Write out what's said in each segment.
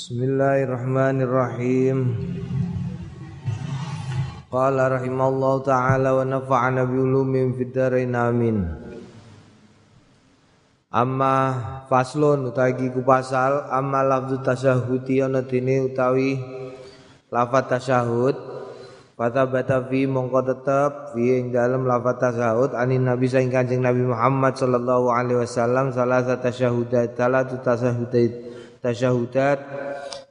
Bismillahirrahmanirrahim. Qala rahimallahu taala wa nafa'ana bi ulumin fid dharain amin. Amma faslun utawi ku pasal amma lafzu tasyahudi ana utawi lafaz tasyahud Fata bata fi mongko tetep fi ing dalem lafaz tasyahud anin nabi saing kanjeng Nabi Muhammad sallallahu alaihi wasallam salah satu tasyahudat salah satu tasyahudat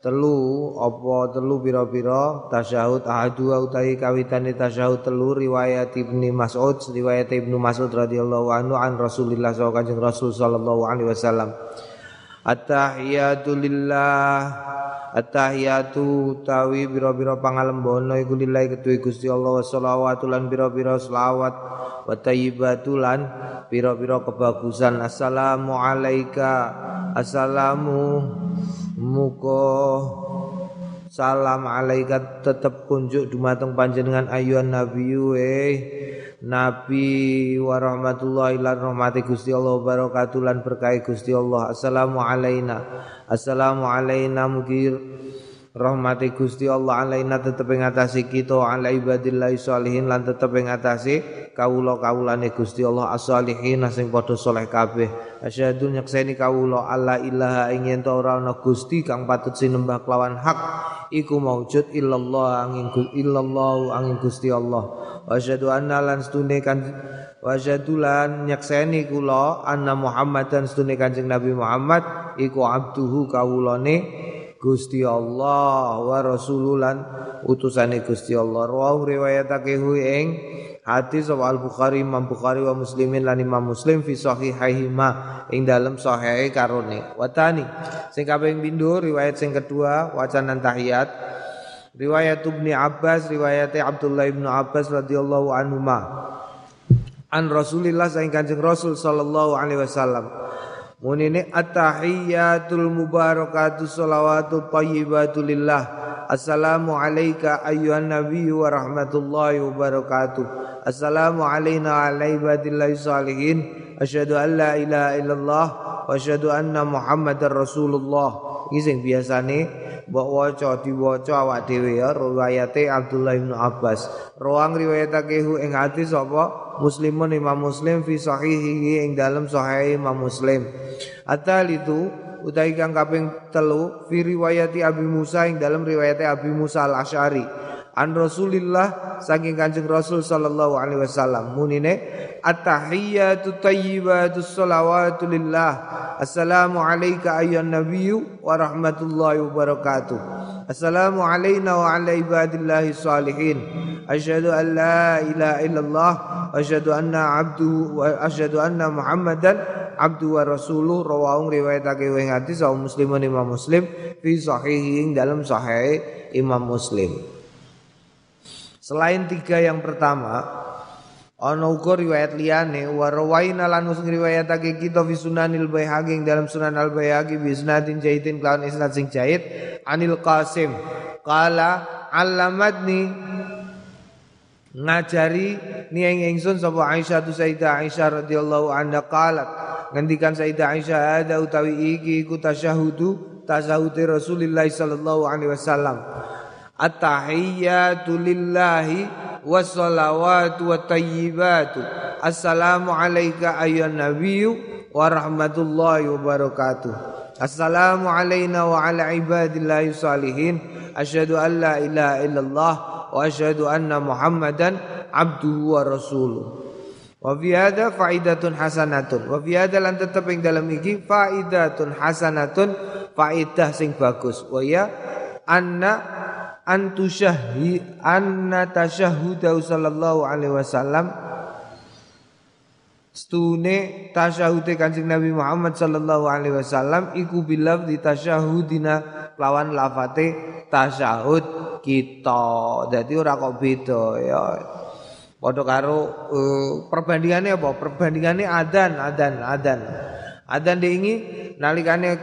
telu apa telu pira-pira? Tasyahud ahadu utawi kawitane tasyahud telu riwayat Ibnu Mas'ud riwayat Ibnu Mas'ud radhiyallahu anhu an Rasulillah kanjeng Rasul sallallahu alaihi wasallam At-tahiyatu lillah. At-tahiyatu tawi biro-biro pangalembono iku lillahi ketuwi Gusti Allah. Wa lan biro-biro selawat. Wa lan biro-biro kebagusan. Assalamu alaika. Assalamu. Muko salam alaika. Tetep kunjuk dumateng panjenengan ayuhan nabiyyu eh Nabi wa rahmatullahi lan rahmati Gusti Allah barakatuh lan berkahi Gusti Allah. Assalamu alaina. Assalamu alaina mugi rahmati Gusti Allah alaina tetep ing atase kita ala ibadillah sholihin lan tetep ing atase kawula-kawulane Gusti Allah as-sholihin sing padha saleh kabeh. Asyhadu nyakseni kawula alla ilaha ing yen ora ana Gusti kang patut sinembah kelawan hak iku maujud illallah angin illallah angin Gusti Allah wa asyhadu anna lan stune kan wa nyakseni kula anna Muhammadan stune Kanjeng Nabi Muhammad iku abduhu kawulane Gusti Allah wa rasululan utusane Gusti Allah rawu riwayatake hu ing hadis Al Bukhari Imam Bukhari wa Muslimin lan Imam Muslim fi sahihaihima ing dalam sahih karone watani sing kaping pindho riwayat sing kedua wacanan tahiyat Riwayat Ibnu Abbas, riwayat Abdullah Ibnu Abbas radhiyallahu anhu ma. An Rasulillah saing Kanjeng Rasul sallallahu alaihi wasallam. Munine at-tahiyyatul mubarakatu shalawatu thayyibatu lillah. Assalamu alayka ayyuhan nabiyyu wa rahmatullahi wa barakatuh. Assalamu alayna wa ibadillahi salihin. Asyhadu an la ilaha illallah wa asyhadu anna Muhammadar Rasulullah. Iki sing biasane mbok waca diwaca awak dhewe ya riwayate Abdullah bin Abbas. Ruang riwayatake ing hadis sapa Muslimun Imam Muslim fi sahihihi ing dalam sahih Imam Muslim. Atal itu kang kaping telu fi riwayati Abi Musa ing dalam riwayate Abi Musa al-Asy'ari. An Rasulillah saking Kanjeng Rasul sallallahu alaihi wasallam munine at-tahiyyatu thayyibatu shalawatu lillah Assalamu alayka ayyuhan nabiyyu wa rahmatullahi wa barakatuh. Assalamu alayna wa ala ibadillahi salihin. Asyhadu an la ilaha illallah wa asyhadu anna abduhu wa asyhadu anna Muhammadan abdu wa rasuluh rawahung riwayatake wing hadis sahih muslimun imam muslim fi sahihin dalam sahih imam muslim. Selain tiga yang pertama, Ana uga riwayat liyane wa rawaina lan ngriwayatake kita fi Sunanil Baihaqi dalam Sunan Al Baihaqi bi isnadin jahidin kelawan isnad sing jahid Anil Qasim. Qala allamatni ngajari ni ing ingsun sapa Aisyah tu Sayyidah Aisyah radhiyallahu anha qalat. Ngendikan Sayyidah Aisyah ada utawi iki iku tasyahudu tasyahude Rasulullah sallallahu alaihi wasallam. At-tahiyyatu lillahi wassalawatu wa tayyibatu. Assalamu alayka ayyuhan nabiyyu wa rahmatullahi wa barakatuh. Assalamu alayna wa ala ibadillahi salihin. Asyhadu an la ilaha illallah wa asyhadu anna muhammadan abduhu wa rasuluh. Wa fi hadha faidatun hasanatun. Wa fi hadha lan tetep ing dalam iki faidatun hasanatun faidah sing bagus. Wa ya anna antusyahi anna tasyahuda sallallahu alaihi wasallam stune tasyahude Kanjeng Nabi Muhammad sallallahu alaihi wasallam iku bilaf di tasyahudina lawan lafate tasyahud kita. Jadi ora kok beda ya. Padha karo uh, perbandingannya apa? Perbandingannya adan, adan, adan. Adan diingi nalikane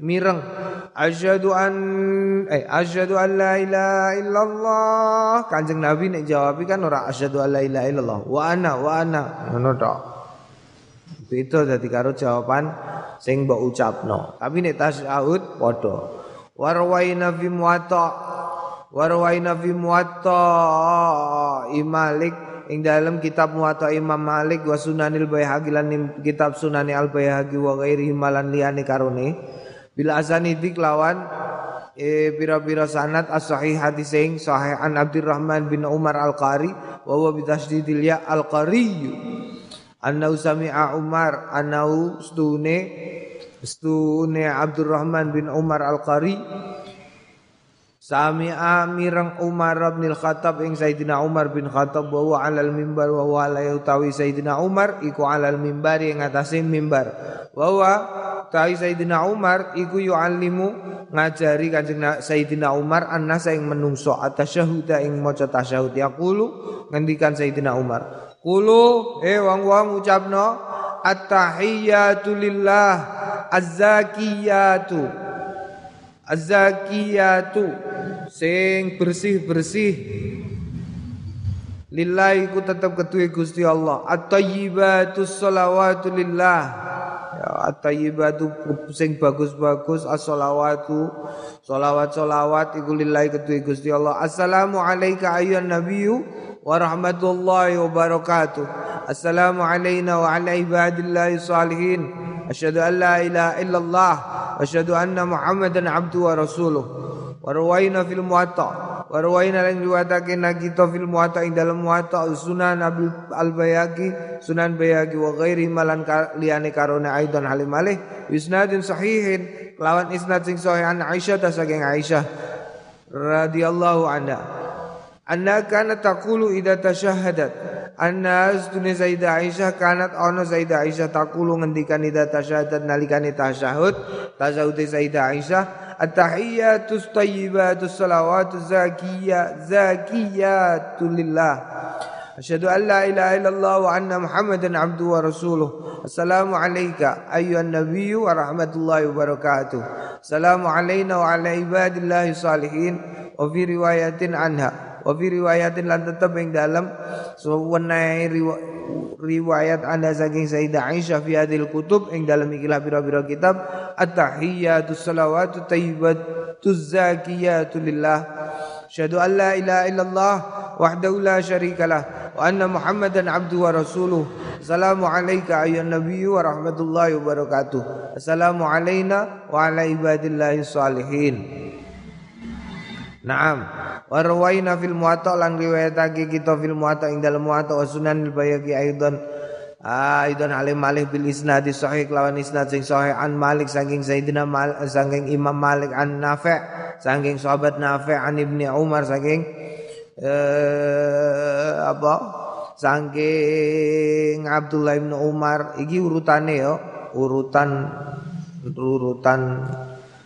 mireng. Asyhadu an eh asyhadu an la ilaha illallah. Kanjeng nabi nek jawab kan ora asyhadu an la ilaha illallah. Wa ana wa ana. Ngono tok. Beda dadi karo jawaban sing mbok ucapno. Tapi nek tasyahud padha. Warwaina fi muwatta. Warwaina fi muwatta Malik ing dalam kitab Muwatta Imam Malik wa Sunanil Baihaqi lan kitab Sunani Al Baihaqi wa ghairi malan liyane karone bila asani lawan e pira-pira sanad as-sahih hadis sing sahih an Abdurrahman bin Umar Al-Qari wa huwa bi tasdidil ya Al-Qari annahu sami'a Umar annahu stune stune Abdurrahman bin Umar Al-Qari Sami'a mirang Umar bin Khattab ing Sayyidina Umar bin Khattab wa 'alal mimbar wa huwa la utawi Sayyidina Umar iku 'alal mimbar ing atase mimbar. Wa ta'i Sayyidina Umar iku yu'allimu ngajari Kanjeng Sayyidina Umar annasa ing menungso atasyahud ing maca tasyahud yaqulu ngendikan Sayyidina Umar. Kulu eh wong-wong ucapno at-tahiyyatu lillah az-zakiyatu Az-zakiyatu sing bersih-bersih. Lillahi ku tetap ketui Gusti Allah. At-tayyibatus sholawatu lillah. Ya at-tayyibatu sing bagus-bagus as-sholawatu sholawat-sholawat iku lillahi ketui Gusti Allah. Assalamu alayka ayyuhan nabiyyu wa rahmatullahi wa barakatuh. Assalamu alayna wa ala ibadillahi salihin asyhadu an la ilaha illallah asyhadu anna muhammadan abduhu wa rasuluh warwaina fil muwatta. Warwaina lan riwayatake nakita fil muwatta ing dalam muwatta sunan abil al bayaki sunan bayaki wa ghairi malan liyane karone aidan halim malih isnadin sahihin lawan isnad sing sahih an aisyah ta saking aisyah radhiyallahu anha anna kana taqulu idza tashahhadat. Anna astune Sayyidah Aisyah kanat ono Sayyidah Aisyah takulu ngendikan ida tasyahadat nalikane tasyahud. Tasyahud Sayyidah Aisyah. At-tahiyyatus thayyibatus salawatuz zakiyya lillah Asyhadu an la ilaha illallah wa anna Muhammadan abduhu wa rasuluh. Assalamu alayka ayyuhan nabiyyu wa rahmatullahi wa barakatuh. Assalamu alayna wa ala ibadillahi salihin wa fi riwayatin anha wa fi riwayatin lan tetep ing dalam sewenai riwayat anda saking Sayyidah Aisyah fi hadil kutub ing dalam ikilah pira-pira kitab at-tahiyyatu salawatu tayyibatu zakiyatu lillah syahadu an la ilaha illallah wahdahu la syarikalah wa anna muhammadan abduhu wa rasuluh. Assalamu alayka ayyuhan nabiyyu wa rahmatullahi wa barakatuh. Assalamu alayna wa ala ibadillahi salihin. Naam. Wa rawaina fil muwatta lan riwayatake kita fil muwatta ing dalem muwatta wa sunan al bayaki aidan aidan alim malik bil isnad sahih lawan isnad sing sahih an malik saking sayyidina mal saking imam malik an nafi' saking sahabat nafi' an ibni umar saking eh, apa? Saking Abdullah bin Umar. Iki urutane yo urutan urutan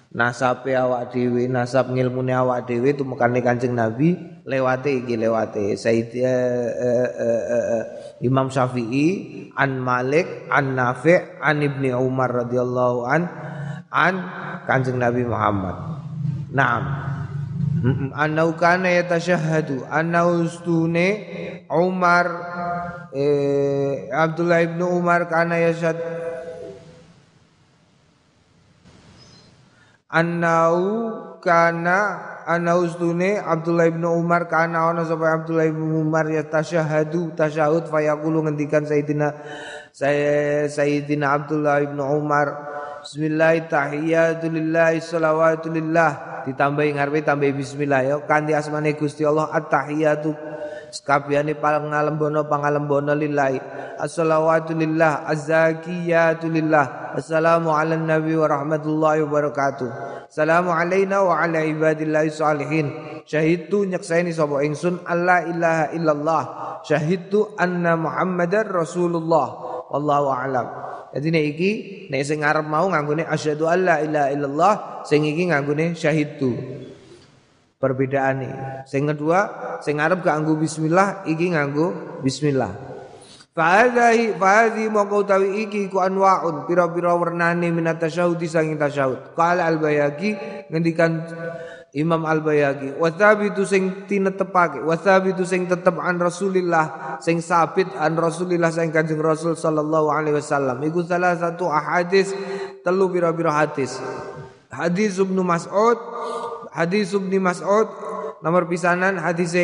nasabe awak dhewe nasab ngilmune awak dhewe tumekane Kanjeng Nabi lewate iki lewate. Said uh, uh, uh, uh, Imam Syafi'i an Malik an Nafi' an Ibni Umar radhiyallahu an an Kanjeng Nabi Muhammad. Naam Anau kana yatashahhadu. Anau ustune Umar eh, Abdullah ibnu Umar kana yashad annau kana ana ustune Abdullah bin Umar kana ana sapa Abdullah bin Umar ya tasyahadu tasyahud fayaqulu ngendikan Sayyidina saya Sayyidina Abdullah bin Umar Bismillah tahiyatu lillahi salawatu lillah ditambahi ngarepe bismillah ya kanthi asmane Gusti Allah at-tahiyatu Sekabehane pangalembono pangalembono lillahi. Assalawatu lillah, az-zakiyatu lillah. Assalamu ala nabi wa rahmatullahi wa barakatuh. Assalamu alaina wa ala ibadillahi salihin. Syahidtu nyeksaini sapa ingsun alla ilaha illallah. Syahidtu anna Muhammadar Rasulullah. Wallahu a'lam. Jadi nek iki nek sing arep mau nganggone asyhadu alla ilaha illallah, sing iki nganggone perbedaan ini. Sing kedua, sing ngarep nganggo bismillah, iki nganggo bismillah. Fahadhi fahadhi mongko utawi iki ku anwaun pira-pira wernane minat tasyahud sanging tasyahud. Qala al-Bayhaqi ngendikan Imam Al-Bayhaqi wa thabitu sing tinetepake wa thabitu sing tetep an Rasulillah sing sabit an Rasulillah sing Kanjeng Rasul sallallahu alaihi wasallam. Iku salah satu ahadis telu pira-pira hadis hadis Ibnu Mas'ud hadis Ibnu Mas'ud nomor pisanan hadis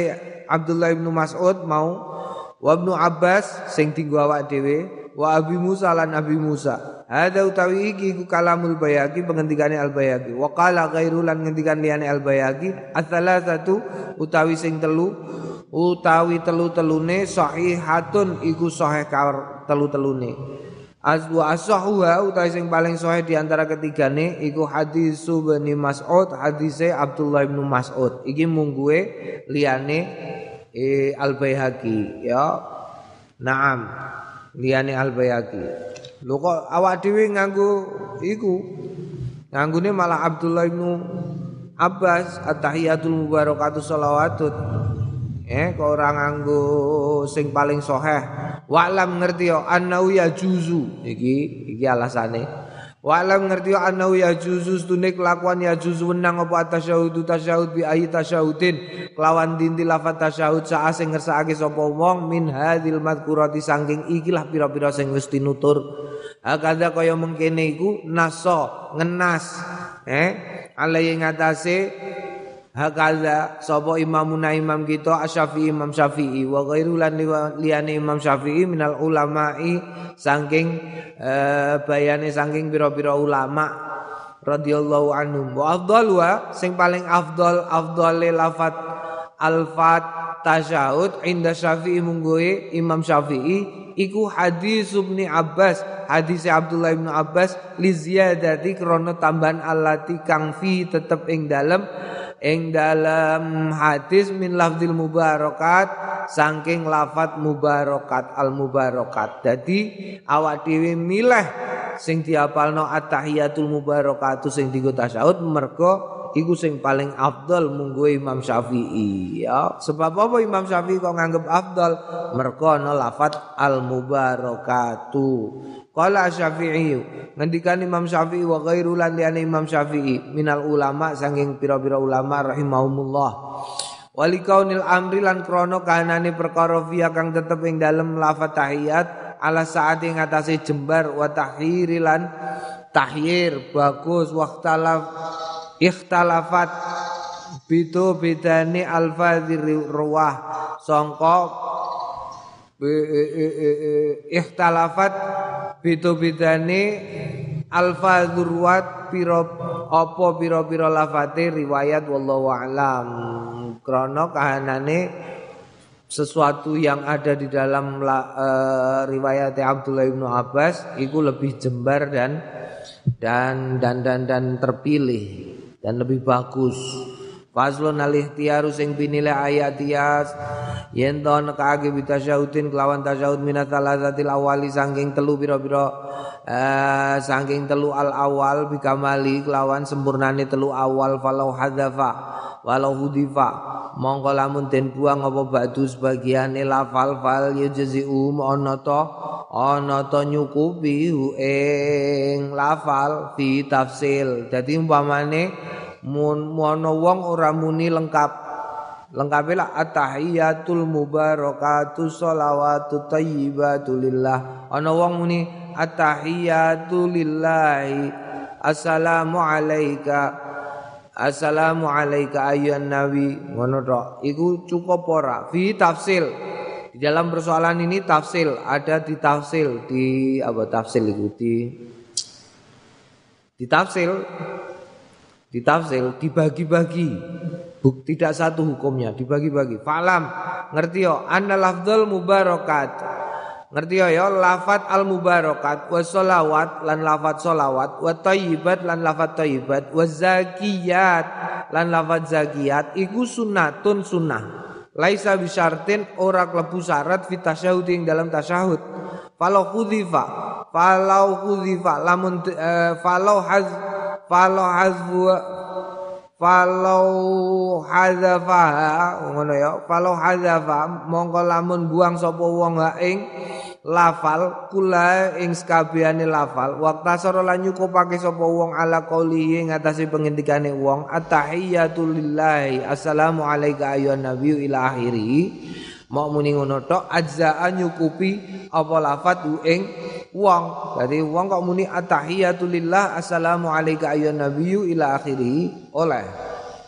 Abdullah Ibnu Mas'ud mau wa Ibnu Abbas sing tinggu awak dhewe wa Abi Musa lan Abi Musa ada utawi iki ku kalamul bayaki pengendikane al bayaki wa qala ghairu lan ngendikan al bayaki satu utawi sing telu utawi telu-telune sahihatun iku sahih telu-telune Aswa asahuha utai sing paling sahih di antara ketigane iku hadis Bani Mas'ud, hadise Abdullah bin Mas'ud. Iki mungguwe liyane e, Al Baihaqi ya. Naam. Liyane Al. Lho kok awak dhewe nganggo iku. Nganggone malah Abdullah bin Abbas at-tahiyatul mubarakatuh shalawatut. Eh kok ora nganggo sing paling sahih Wa'lam ngerti yo annau ya juzu iki iki alasane. Wa'lam ngerti yo annau ya juzu stune kelakuan ya juzu wenang apa tasyahud tasyahud bi ayi tasyahudin kelawan dinti lafat tasyahud saa sing ngersakake sapa wong min hadil madkurati saking ikilah pira-pira sing wis tinutur. Akada kaya mengkene iku naso ngenas eh alai ngatasé Hakala sapa imamuna imam kita Asy-Syafi'i Imam Syafi'i. Wa ghairu lan Imam Syafi'i minal ulama'i saking uh, bayane saking pira-pira ulama radhiyallahu anhum. Wa afdal wa sing paling afdal afdale lafat alfat tasyahud inda Syafi'i munggoe Imam Syafi'i iku hadis Ibnu Abbas hadis Abdullah bin Abbas li ziyadati krana tambahan allati kang fi tetep ing dalem ing dalam hadis min lafzil mubarakat saking lafat mubarakat al mubarakat. Jadi awak dhewe milih sing diapalno at-tahiyatul mubarakatuh sing dienggo tasyahud mergo iku sing paling afdal munggo Imam Syafi'i ya. Sebab apa Imam Syafi'i kok nganggep afdal? Mergo ana lafat al mubarakatuh Qala Syafi'i ngendikan Imam Syafi'i wa ghairu Imam Syafi'i minal ulama sanging pira-pira ulama rahimahumullah. Wali kaunil amri lan krono kahanane perkara fiya kang tetep ing dalem lafaz tahiyat ala saat ing atase jembar wa tahiri lan tahyir bagus waqtalaf ikhtalafat bitu bidani alfadzir ruwah sangka ikhtalafat Bitu bidane alfa durwat piro apa piro-piro lafate riwayat wallahu alam. Krono kahanane sesuatu yang ada di dalam uh, riwayat Abdullah bin Abbas itu lebih jembar dan dan dan dan dan terpilih dan lebih bagus. Faslun al-ikhtiyaru sing pinile ayat tias. Yen to nekake bitasyahudin kelawan tasyahud minat salasatil awali saking telu pira-pira eh saking telu al awal bikamali kelawan sempurnane telu awal falau hadzafa walau hudifa. Mongko lamun den buang apa batu sebagiane lafal fal yajzi'u ana to ana to nyukupi ing lafal fi tafsil. Dadi umpamane mun mono wong ora muni lengkap. Lengkap lah at-tahiyatul mubarakatu sholawatu thayyibatu lillah. Ana wong muni at-tahiyatu lillahi. Assalamu alayka assalamu alayka ayyuhan nabi. Ngono tok. Iku cukup ora. Fi tafsil. Di dalam persoalan ini tafsil. Ada di tafsil. Di apa tafsil itu di di tafsil ditafsir dibagi-bagi. Tidak satu hukumnya dibagi-bagi. Falam ngerti yo? Anna lafdzul mubarakat. Ngerti yo? Yo lafat al mubarakat wa sholawat lan lafat sholawat wa thayyibat lan lafat thayyibat wa zakiyat lan lafat zakiyat iku sunnatun sunnah. Laisa bisyartin ora klebu syarat fi tasyahud ing dalam tasyahud. Falau khudzifa falau khudzifa lamun uh, falau haz falau hazfu falau hazafa ngono ya falau hazafa mongko lamun buang sapa wong ing lafal kula ing sekabehane lafal waqta sara lan nyukupake sapa wong ala qauli ing atase pengendikane wong attahiyatu lillahi assalamu alayka ayyuhan nabiyyu ila akhiri. Mau muni ngono tok apa lafat ing wong. Jadi wong kok muni attahiyatulillah assalamu alayka ayyuhan nabiyyu ila akhirih oleh.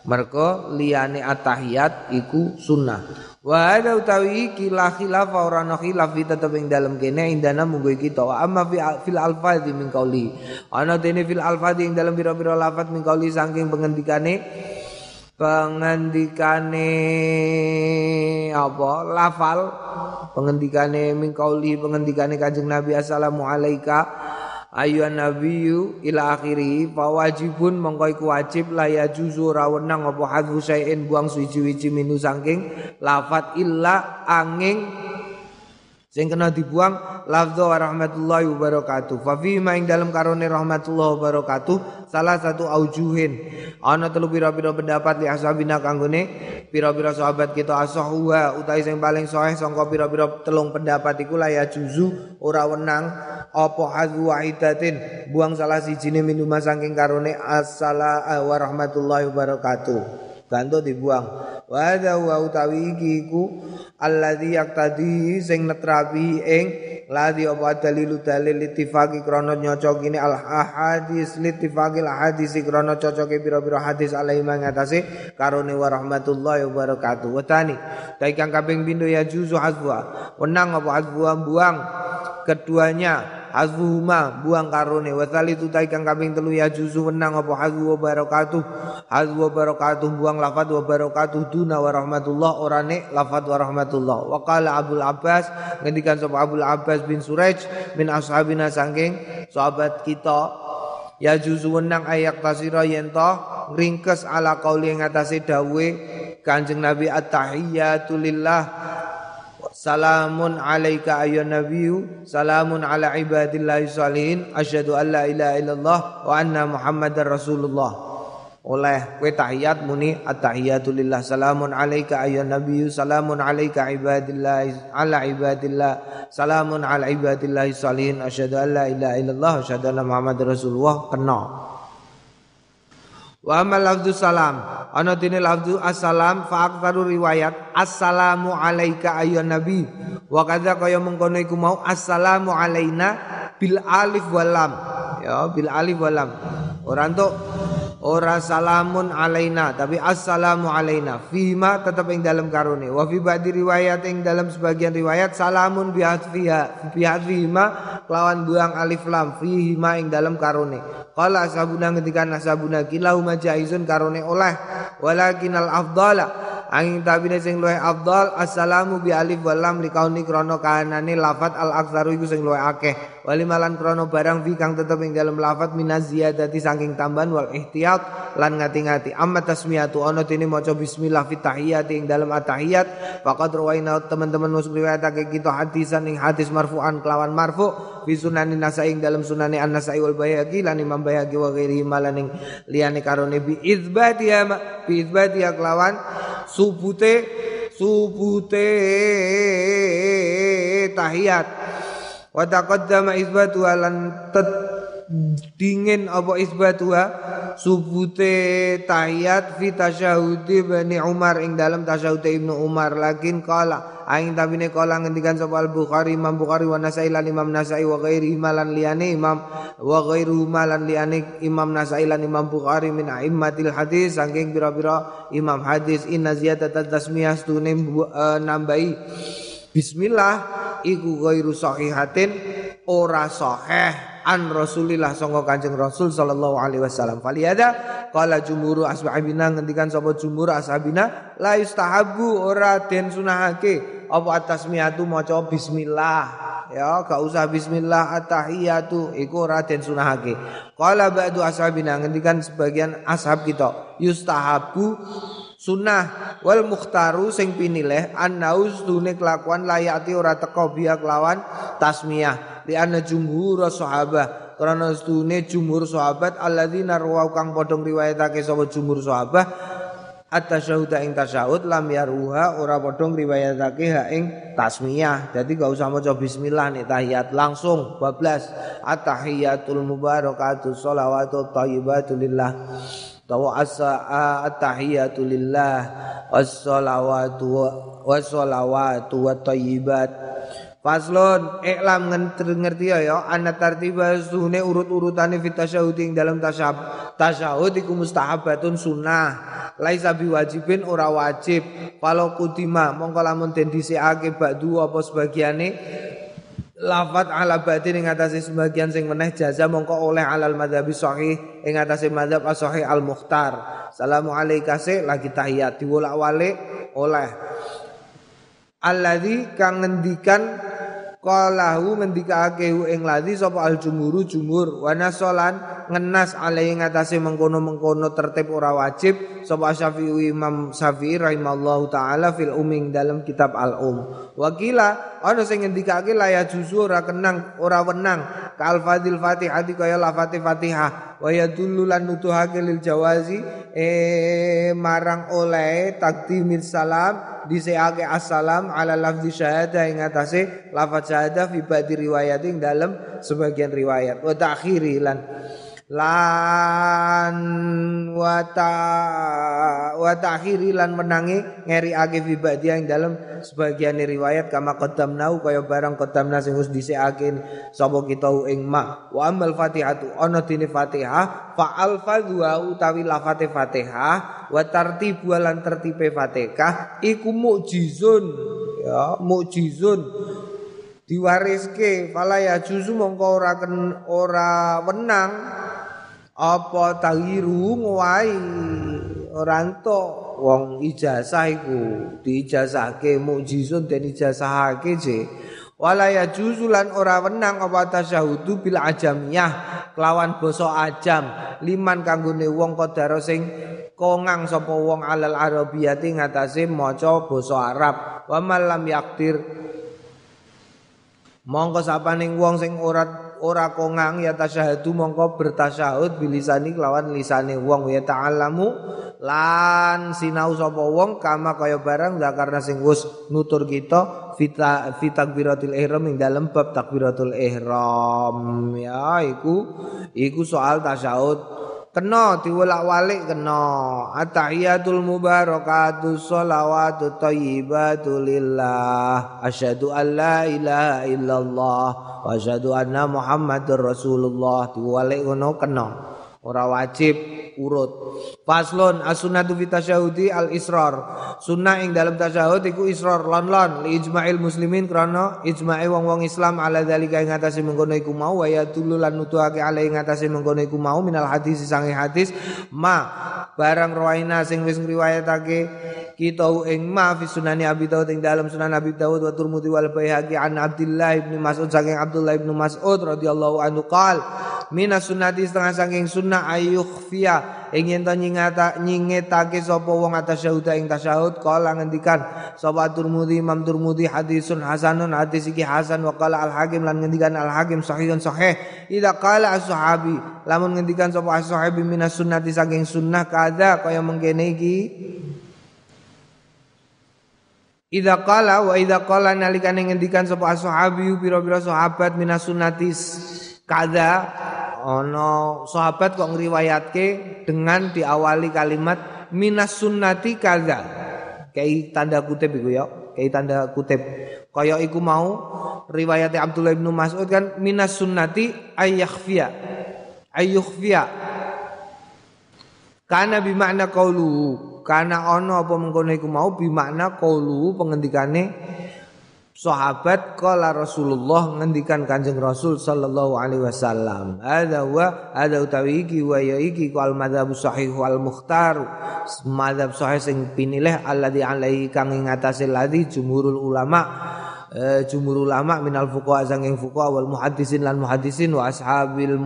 Mergo liyane attahiyat iku sunnah. Wa ada utawi iki la khilaf ora ana khilaf fi tetep ing dalem kene indana munggo kita wa amma fi fil alfadhi min qauli. Ana dene fil alfadhi ing dalem pira-pira lafaz min qauli saking pengendikane pengendikane apa? Lafal. Pengendikane min pengendikane Kanjeng Nabi assalamu alayka ayuhan nabiyyu ila akhiri fa wajibun mongko iku wajib la ya juzu ra wenang apa hadhu buang suci-suci minu saking lafat illa angin sing kena dibuang lafdhu wa rahmatullahi wabarakatuh. Fa fi ma ing dalam karone rahmatullahi wabarakatuh salah satu aujuhin. Ana telu pira-pira pendapat li ashabina kanggone. Pira-pira sahabat kita asahuha utai sing paling sahih sangka pira-pira telung pendapat iku la ya juzu ora wenang apa hadzu wahidatin. Buang salah sijine minuman saking karone assalamu wa rahmatullahi wabarakatuh ganto dibuang. Wa hadza wa utawi iki iku alladzi yaqtadi sing netrapi ing ladhi apa dalilu dalil litifaqi krana nyocokine al ahadis litifaqi al hadis krana cocoke pira-pira hadis alaihi mangatase karone wa rahmatullahi wabarakatuh wa tani kaping pindho ya juzu hazwa wenang apa hazwa buang keduanya hazfuhuma buang karone. Wa tu ta kang kaping telu ya juzu wenang apa? Hazfu wa barakatuh. Hazfu wa barakatuh buang lafaz wa barakatuh. Duna wa rahmatullah orane lafaz wa rahmatullah. Wa qala Abbas ngendikan sapa Abdul Abbas bin Suraj min ashabina sangking sahabat kita. Ya juzu wenang ayak tasira yen to ngringkes ala qauli ngatasé dawuhe Kanjeng Nabi at-tahiyyatu lillah Salamun alaika ayyuhan nabiyyu. Salamun ala ibadillahi salihin. Asyhadu an la ilaha illallah Wa anna muhammadar rasulullah. Oleh kue tahiyat muni at-tahiyatu lillah. Salamun alaika ayyuhan nabiyyu. Salamun alaika ibadillah ala ibadillah. Salamun ala ibadillah salihin. Asyhadu an la ilaha illallah asyhadu anna muhammadar rasulullah. Kena Wa amal lafzu salam. Ana dene lafzu assalam fa riwayat assalamu alayka ayyuhan nabi. Wa kadza kaya mengkono iku mau assalamu alaina bil alif wal lam. Ya bil alif wal lam. Ora entuk ora salamun alaina tapi assalamu alaina. Fima tetap ing dalam karone. Wa fi ba'di riwayat ing dalam sebagian riwayat salamun bi hadfiha bi hadfihima lawan buang alif lam fihima ing dalam karone. Qala ashabuna ketika nasabuna kilau majaizun karone oleh. Walakin al afdala angin tabine sing luwih afdal assalamu bi alif wal lam likauni krana kanane lafat al aktsaru iku sing luwih akeh wali malan krana barang fi kang tetep ing dalem lafat minaz ziyadati saking tambahan wal ihtiyat lan ngati-ngati. Amma tasmiyatu ana dene maca bismillah fi tahiyati ing dalem atahiyat faqad rawaina teman-teman muslim riwayatake kita hadisan ing hadis marfu'an kelawan marfu' fi sunanin nasai ing dalam sunane an-nasai wal bayhaqi lan imam bayhaqi wa ghairihi malan ing liyane karone. Bi ya bi izbati ya kelawan subute subute tahiyat wa taqaddama isbatu alan tet dingin apa isbatuha? Subute tahiyat fi tasyahudi bani Umar ing dalam tasyahud Ibnu Umar. Lakin kala aing tabine kala ngendikan sapa Al Bukhari Imam Bukhari wa Nasai lan Imam Nasai wa ghairi malan liyane Imam wa ghairu malan liyane Imam Nasai lan Imam Bukhari min aimmatil hadis saking pira-pira imam hadis. Inna ziyadat tasmiyah stune uh, nambahi bismillah iku ghairu sahihatin ora sahih an Rasulillah sangka Kanjeng Rasul sallallahu alaihi wasallam. Faliyada qala jumhur ashabina ngendikan sapa jumhur ashabina la yustahabu ora den sunahake apa atasmiyatu maca bismillah. Ya, gak usah bismillah at-tahiyatu iku ora den sunahake. Qala ba'du ashabina ngendikan sebagian ashab kita yustahabu sunnah. Wal mukhtaru sing pinilih annaus dune kelakuan layati ora teko biya kelawan tasmiyah. Li anna jumhur sahabah. Karena sedune jumhur sahabat alladzina rawu kang padha riwayatake sapa jumhur sahabah at-tasyahud ing tasyahud lam yaruha ora padha riwayatake ha ing tasmiyah. Dadi gak usah maca bismillah nih tahiyat langsung bablas. At-tahiyatul mubarakatuh shalawatu thayyibatu lillah tawa asa at-tahiyatu lillah was-shalawatu was-shalawatu wat-thayyibat Faslon iklam ngerti ya ya? Anna tartiba urut-urutane fit tasyahud dalam tasyahud tasyahud iku mustahabatun sunnah. Laisa biwajibin ora wajib. Kalau kutima mongko lamun den dhisikake apa sebagiane lafat ala batin ing atase sebagian sing meneh jaza mongko oleh alal madzhabi sahih ing atase madzhab as-sahih al-mukhtar. Salamu alayka lagi tahiyat diwolak-walik oleh. Alladzi kang ngendikan Qalahu ngendikake ing ladzi sapa al jumhuru jumhur wa nasolan ngenas alai ngatasé mengkono-mengkono tertib ora wajib sapa Syafi'i Imam Syafi'i rahimallahu taala fil uming dalam kitab al um. Wakila ana sing ngendikake la ya juzu ora kenang ora wenang. Kal fadil Fatihah kaya la Fatihah. Wa yadullu lan nutuhake lil jawazi eh marang oleh takdimil salam diseake assalam ala lafzi syahadah ing atase lafaz syahadah fi ba'di riwayat ing dalam sebagian riwayat. Wa ta'khiri lan lan wa ta wa ta'khiri lan menangi ngeri ake fi ing dalam sebagian riwayat kama qaddamnau kaya barang qaddamna sing wis dhisikake sapa kita ing ma wa amal fatihatu ana dene fatihah fa alfadhu utawi lafate fatihah wa tartibu lan tertibe fatihah iku mukjizun. Ya mukjizun. Diwariske fala ya juzu mongko ora ora wenang apa tahiru ngowahi ora entuk. Wong ijazah iku diijazahke mukjizun den ijazahake je wala ya juzulan ora wenang apa tasyahudu bil ajamiyah kelawan basa ajam liman kanggone wong kodaro sing kongang sapa wong alal arabiyati ngatasé maca basa Arab. Wa malam yaktir. Mongko sapaning wong sing ora ora kongang ya tasyahadu mongko bertasyahud bilisani kelawan lisane wong. Ya ta'allamu lan sinau sapa wong kama kaya barang karena sing wis nutur kita fita takbiratul ihram ing dalem bab takbiratul ihram. Ya iku iku soal tasyahud kena diwolak-walik kena. Atahiyatul mubarakatu sholawatu thayyibatu lillah. Asyhadu an la ilaha illallah wa asyhadu anna muhammadur rasulullah. Diwolak ngono kena ora wajib urut. Faslon as-sunnatu fi al-israr. Sunnah ing dalam tasyahud iku israr lon-lon li ijma'il muslimin krana ijma'i wong-wong Islam ala dzalika ing atase mengkono iku mau wa yadullu lan nutuhake ala ing atase mengkono iku mau minal hadis sange hadis ma barang rawaina sing wis ngriwayatake kita ing ma fi sunani Abi Daud ing dalam sunan Abi Daud wa Tirmidzi wal Baihaqi an Abdullah bin Mas'ud saking Abdullah bin Mas'ud radhiyallahu anhu qal minas sunnati setengah saking sunnah ayukhfiya. Ing yen to nyingata nyingetake sapa wong atasyahud ing tasyahud kala ngendikan sapa Turmudi Imam Turmudi hadisun hasanun. Hadis iki hasan wa qala Al Hakim lan ngendikan Al Hakim sahihun sahih. Ida qala as-sahabi lamun ngendikan sapa as-sahabi minas sunnati saking sunnah kada kaya mengkene iki. Ida qala wa ida qala nalikane ngendikan sapa as-sahabi pira-pira sahabat minas sunnatis kada ono sahabat kok ngriwayatke dengan diawali kalimat minas sunnati kaza. Kayak tanda kutip iku ya, kayak tanda kutip. Kaya iku mau riwayat Abdullah bin Mas'ud kan minas sunnati ayyakhfiya. Ayyukhfiya. Karena bimakna qaulu, karena ono apa mengkono iku mau bimakna qaulu pengendikane sahabat kala Rasulullah ngendikan Kanjeng Rasul sallallahu alaihi wasallam ada wa ada utawi iki wa ya iki kal madzhab sahih wal mukhtar. Madzhab sahih sing pinilih alladzi alaihi kang ing atase ladzi jumhurul ulama Eh, jumhur ulama minal fuqaha sanging fuqaha wal muhaddisin lan muhaddisin wa ashabil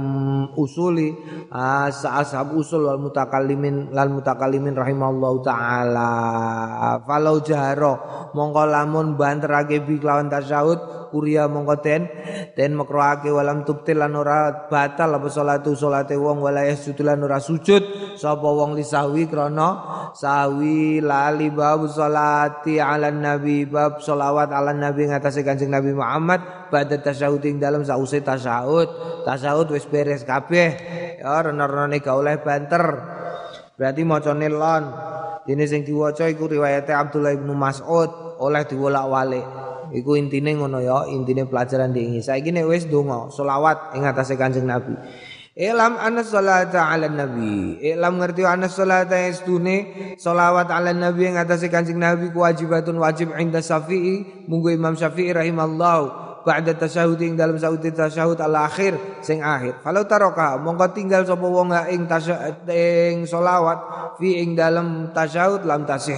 usuli. Ashab usul wal mutakallimin lan mutakallimin rahimallahu taala. Falau jaharo mongko lamun banterake bi kelawan tasyahud kuria mongko ten ten makroake walam tubtil lan ora batal apa salatu salate wong wala yasjud lan ora sujud. Sapa wong lisawi krana sawi lali bab salati ala nabi bab salawat ala nabi ngatasé Kanjeng Nabi Muhammad pada tasyahud ing dalam sause tasyahud. Tasyahud wis beres kabeh. Ya rene-rene gak oleh banter. Berarti macane lon. Dene sing diwaca iku riwayate Abdullah bin Mas'ud oleh diwolak-walik. Iku intine ngono ya, intine pelajaran diingi. Saiki nek wis donga, selawat ing atase Kanjeng Nabi. Ilam anna salata ala nabi. Ilam ngerti anna salata istune Salawat ala nabi yang atas kancing nabi Kewajibatun wajib inda syafi'i. Munggu imam syafi'i rahimallahu. Ba'da tasyahud ing dalam sahud tasyahud al akhir Sing akhir. Kalau taroka Mongko tinggal sopa wong ing ing solawat Fi ing dalam tasyahud lam tasih.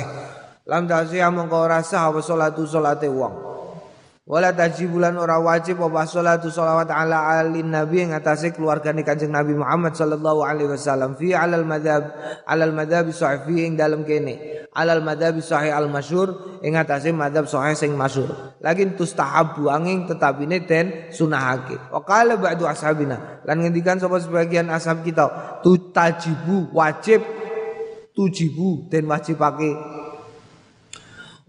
Lam tasih mongko rasa Apa solatu solate wong Wala tajibulan ora wajib apa salatu salawat ala alin nabi yang atase keluargane Kanjeng Nabi Muhammad sallallahu alaihi wasallam. Fi alal madhab alal madhab sahih ing dalem kene. Alal madhab sahih al masyhur ing atase madhab sahih sing masyhur. Lakin tustahabu angin tetapine den sunahake. Wa qala ba'du ashabina. Lan ngendikan sapa sebagian ashab kita tutajibu wajib tujibu den wajibake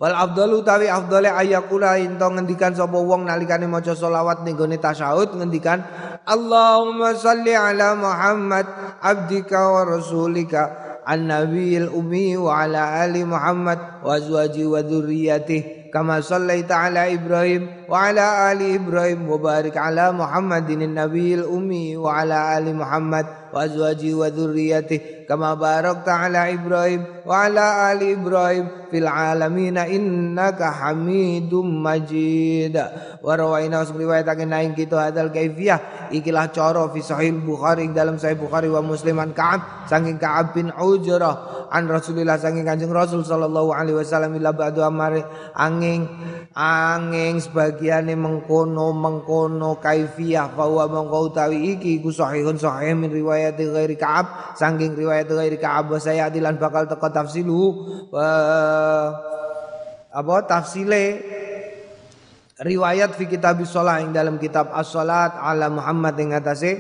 Wal afdalu tawi afdale ayakula ento ngendikan sapa wong nalikane maca selawat ning gone tasyahud ngendikan Allahumma salli ala Muhammad abdika wa rasulika an-nabiyil ummi wa ala ali Muhammad wa azwaji wa dzurriyyatihi kama sallaita ala Ibrahim wa ala ali Ibrahim wa barik ala Muhammadin nabiyil ummi wa ala ali Muhammad wa azwaji wa dzurriyyatihi kama barakta ala Ibrahim wa ala ali Ibrahim fil alamin innaka hamidum majid wa rawaina riwayataken naing kita hadal kaifiyah ikilah cara fi sahih Bukhari dalam sahih Bukhari wa Musliman Ka'ab saking Ka'ab bin Ujrah an Rasulillah saking Kanjeng Rasul sallallahu alaihi wasallam ila ba'du amare angin angin sebagiane mengkono mengkono kaifiyah bahwa mengko utawi iki ku sahihun sahih min riwayat ghairi Ka'ab saking riwayat ghairi Ka'ab saya adilan bakal teko tafsilu apa tafsile riwayat fi kitab sholat yang dalam kitab as-salat ala Muhammad yang atase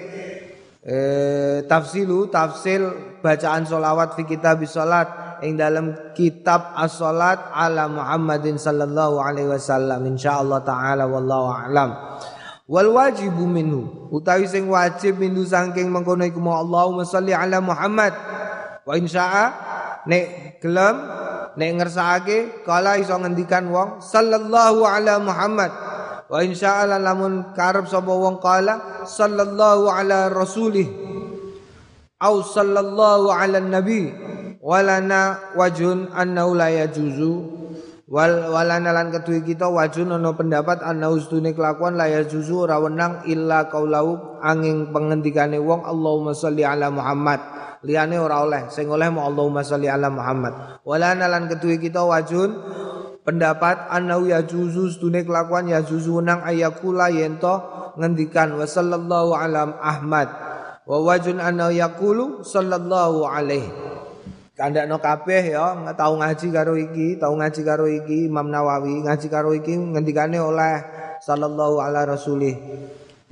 eh, tafsilu tafsil bacaan solawat fi kitab sholat yang dalam kitab as-salat ala Muhammadin sallallahu alaihi wasallam. Insyaallah taala wallahu a'lam. Wal wajibu minhu. Utawi sing wajib minhu saking mengkono iku Allahumma sholli ala Muhammad. Wa insya'a nek gelem nek ngersakake kala iso ngendikan wong sallallahu ala Muhammad. Wa insyaallah lamun karep sapa wong kala sallallahu ala rasulih. Au sallallahu ala nabi walana wajun annahu la yajuzu. Wal walana lan ketui kita wajun ana pendapat anna ustune kelakuan la yajuzu ora wenang illa kaulau angin pengendikane wong Allahumma sholli ala Muhammad. Liyane ora oleh sing oleh mu Allahumma sholli ala Muhammad. Wala nalan ketuwe kita wajun pendapat anau ya juzu stune kelakuan ya juzu nang ayakula yento ngendikan wa sallallahu ala Ahmad. Wa wajun anau yakulu sallallahu alaihi kandakno kabeh ya tau ngaji karo iki tau ngaji karo iki Imam Nawawi ngaji karo iki ngendikane oleh sallallahu ala rasulih.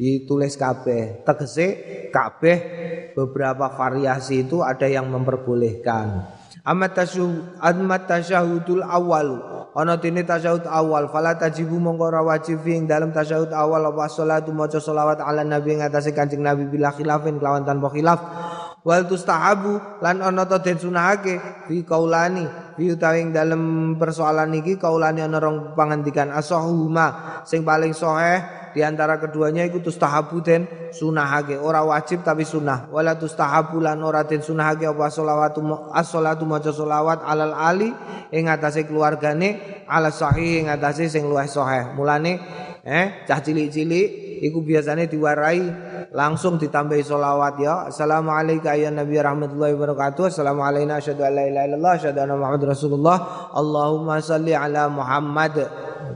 Ditulis kabeh. Tegese kabeh beberapa variasi itu ada yang memperbolehkan. Amat tasyahud amat tasyahudul awal. Ana tene tasyahud awal. Fala tajibu mongko ora wajib ing dalam tasyahud awal. Apa salatu maca selawat ala nabi ngatasé kanjeng nabi bila khilafin kelawan tanpa khilaf wal tustahabu lan ana to den sunahake fi kaulani fi utawi dalam persoalan iki kaulani ana rong pangandikan asahuma sing paling sahih di antara keduanya iku tustahabu den sunahake. Ora wajib tapi sunah. Wala tustahabu lan ora den sunahake apa sholawatu as-sholatu maca sholawat alal ali ing atase keluargane ala sahih ing atase sing luwih sahih mulane eh cah cilik-cilik iku biasanya diwarai langsung ditambahi sholawat ya. Assalamualaikum ya Nabi rahmatullahi wabarakatuh. Assalamualaikum asyhadu an la ilaha illallah asyhadu anna Muhammad Rasulullah. Allahumma salli ala Muhammad.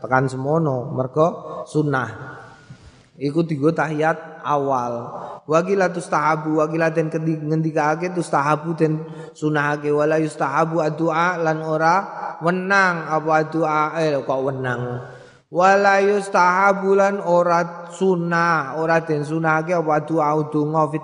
Tekan semono mergo sunnah. Iku tiga tahiyat awal. Wakila tustahabu wakila den ngendikake tustahabu den sunahake. Wala yustahabu addu'a lan ora wenang. Apa addu'a? Eh kok wenang. Wala yustahabu lan ora sunah ora den sunahake apa doa donga fi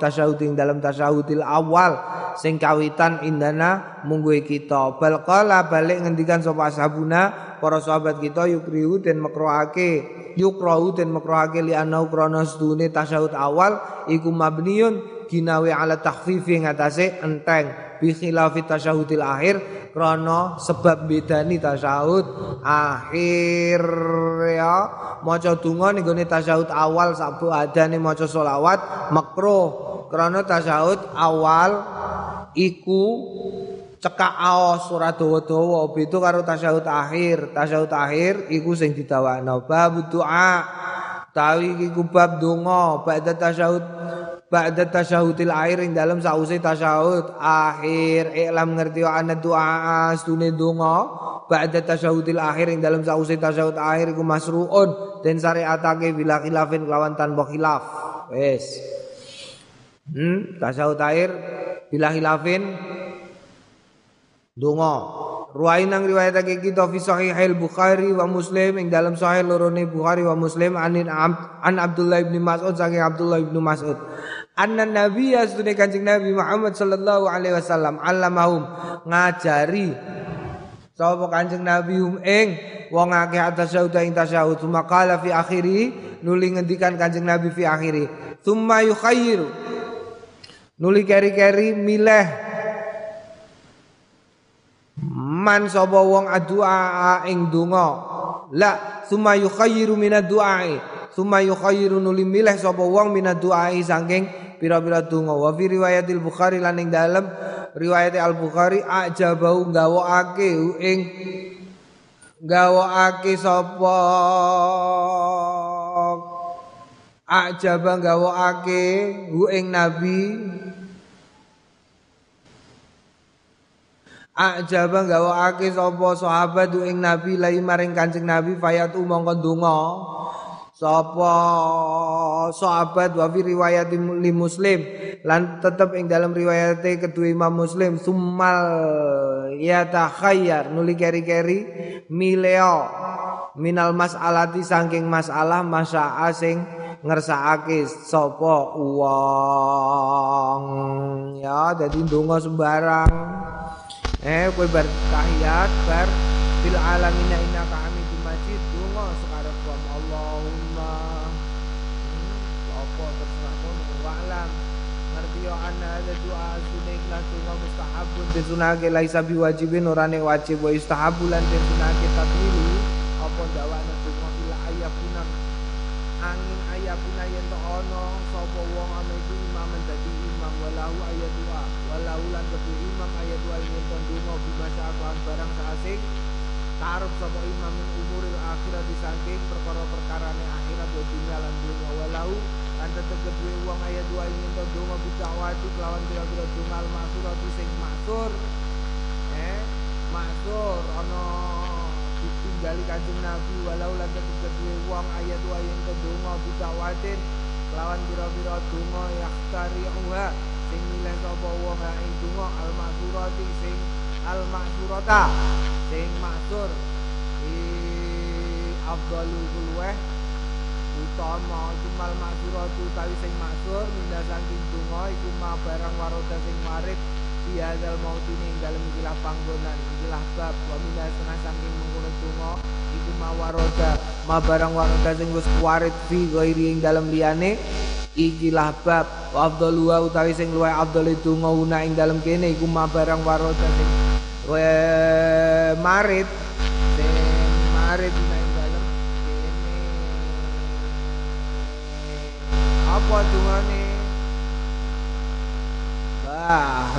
dalam tasyahudil awal sing kawitan indana munggu kita. Bal balik ngendikan sapa ashabuna para sahabat kita yukrihu den makroake yukrahu den makrohake li anau krana sedune tasyahud awal iku mabniun ginawe ala takhfifi ngatasé enteng. Bi khilafi tasyahudil akhir krana sebab bedani tasyahud akhir ya. Maca donga ning tasyahud awal sabu adane maca selawat makruh. Krana tasyahud awal iku cekak aos ora dawa-dawa. Beda karo tasyahud akhir? Tasyahud akhir iku sing didawakno. Bab doa tawi iku bab donga. Ba'da tasyahud ba'da tasyahudil akhir ing dalam sause tasyahud. Akhir iklam ngerti ana doa astune donga. Ba'da tasyahudil akhir ing dalam sause tasyahud akhir iku masruun. Den syariatake bila khilafin lawan tanpa khilaf. Wis hmm tasyahud akhir bila khilafin Donga. Ruwai nang riwayatake kita fi sahih Bukhari wa Muslim ing dalam sahih lorone Bukhari wa Muslim anin an Abdullah bin Mas'ud saking Abdullah bin Mas'ud. Anna Nabi asune Kanjeng Nabi Muhammad sallallahu alaihi wasallam allamahum ngajari sapa Kanjeng Nabi hum ing wong akeh atas syauda ing tasyahud. Maqala fi akhiri nuli ngendikan Kanjeng Nabi fi akhiri. Thumma yukhayyiru nuli keri-keri milih man sapa wong adua ing donga. La summa yukhayyiru minad du'ai. Summa yukhayyiru nuli milih sapa wong minad du'ai saking pira-pira donga. Wa fi riwayatil bukhari lan ing dalem riwayat al bukhari ajabau gawokake ing gawokake sapa? Ajaba gawokake hu ing nabi. Ajaba gawakake sapa sahabat ing Nabi? Lai maring Kanjeng Nabi fayat mongko donga. Sapa sahabat wa fi riwayat li Muslim. Lan tetep ing dalam riwayate kedua Imam Muslim summal yatakhayyar nuli keri-keri mileo minal mas'alati saking masalah masya'a sing ngersakake sapa wong. Ya dadi donga sembarang. Eh kowe bar tahiyat bar fil alamin innaka hamidum majid donga sekarang kuam Allahumma hmm, apa terserah kono wa'lam ana ada doa sunai ikhlas donga mustahabun. Disunake laisa biwajibin orane wajib wa istahabulan disunake tatwilu apa dawane donga bila ayakuna angin ayakuna yen to ono sapa wong ame iku imam dadi imam. Walahu ayat doa walahu lan kedue imam ayat doa yen to donga bima sa'atuan barang saasing taruh sapa imam min umuril akhirat disangking perkara-perkarane akhirat wa dunya lan walahu lan tetep kedue wong ayat doa yen to donga bidawati kelawan pira-pira donga al masurati sing maksur eh maksur ana ditinggali kanjeng Nabi walau lan tetep kedue wong ayat doa yen to donga bidawatin lawan pira-pira donga yahtari'uha sing milih sapa wong ing donga al maksurati sing al maksurata sing maksur i afdalul kulweh utama jumal maksuratu tawi sing maksur minda saking donga iku ma barang waroda sing marit biadal maut ini dalam ikilah panggonan. Ikilah bab wa minda setengah saking mengkono donga iku ma waroda. Ma barang waroda sing wis warit fi ghairi ing dalam liyane ikilah bab. Wa afdalua utawi sing luwih afdal itu ngauna ing dalam kene iku ma barang waroda sing marit ing dalam kene apa dungane Bah,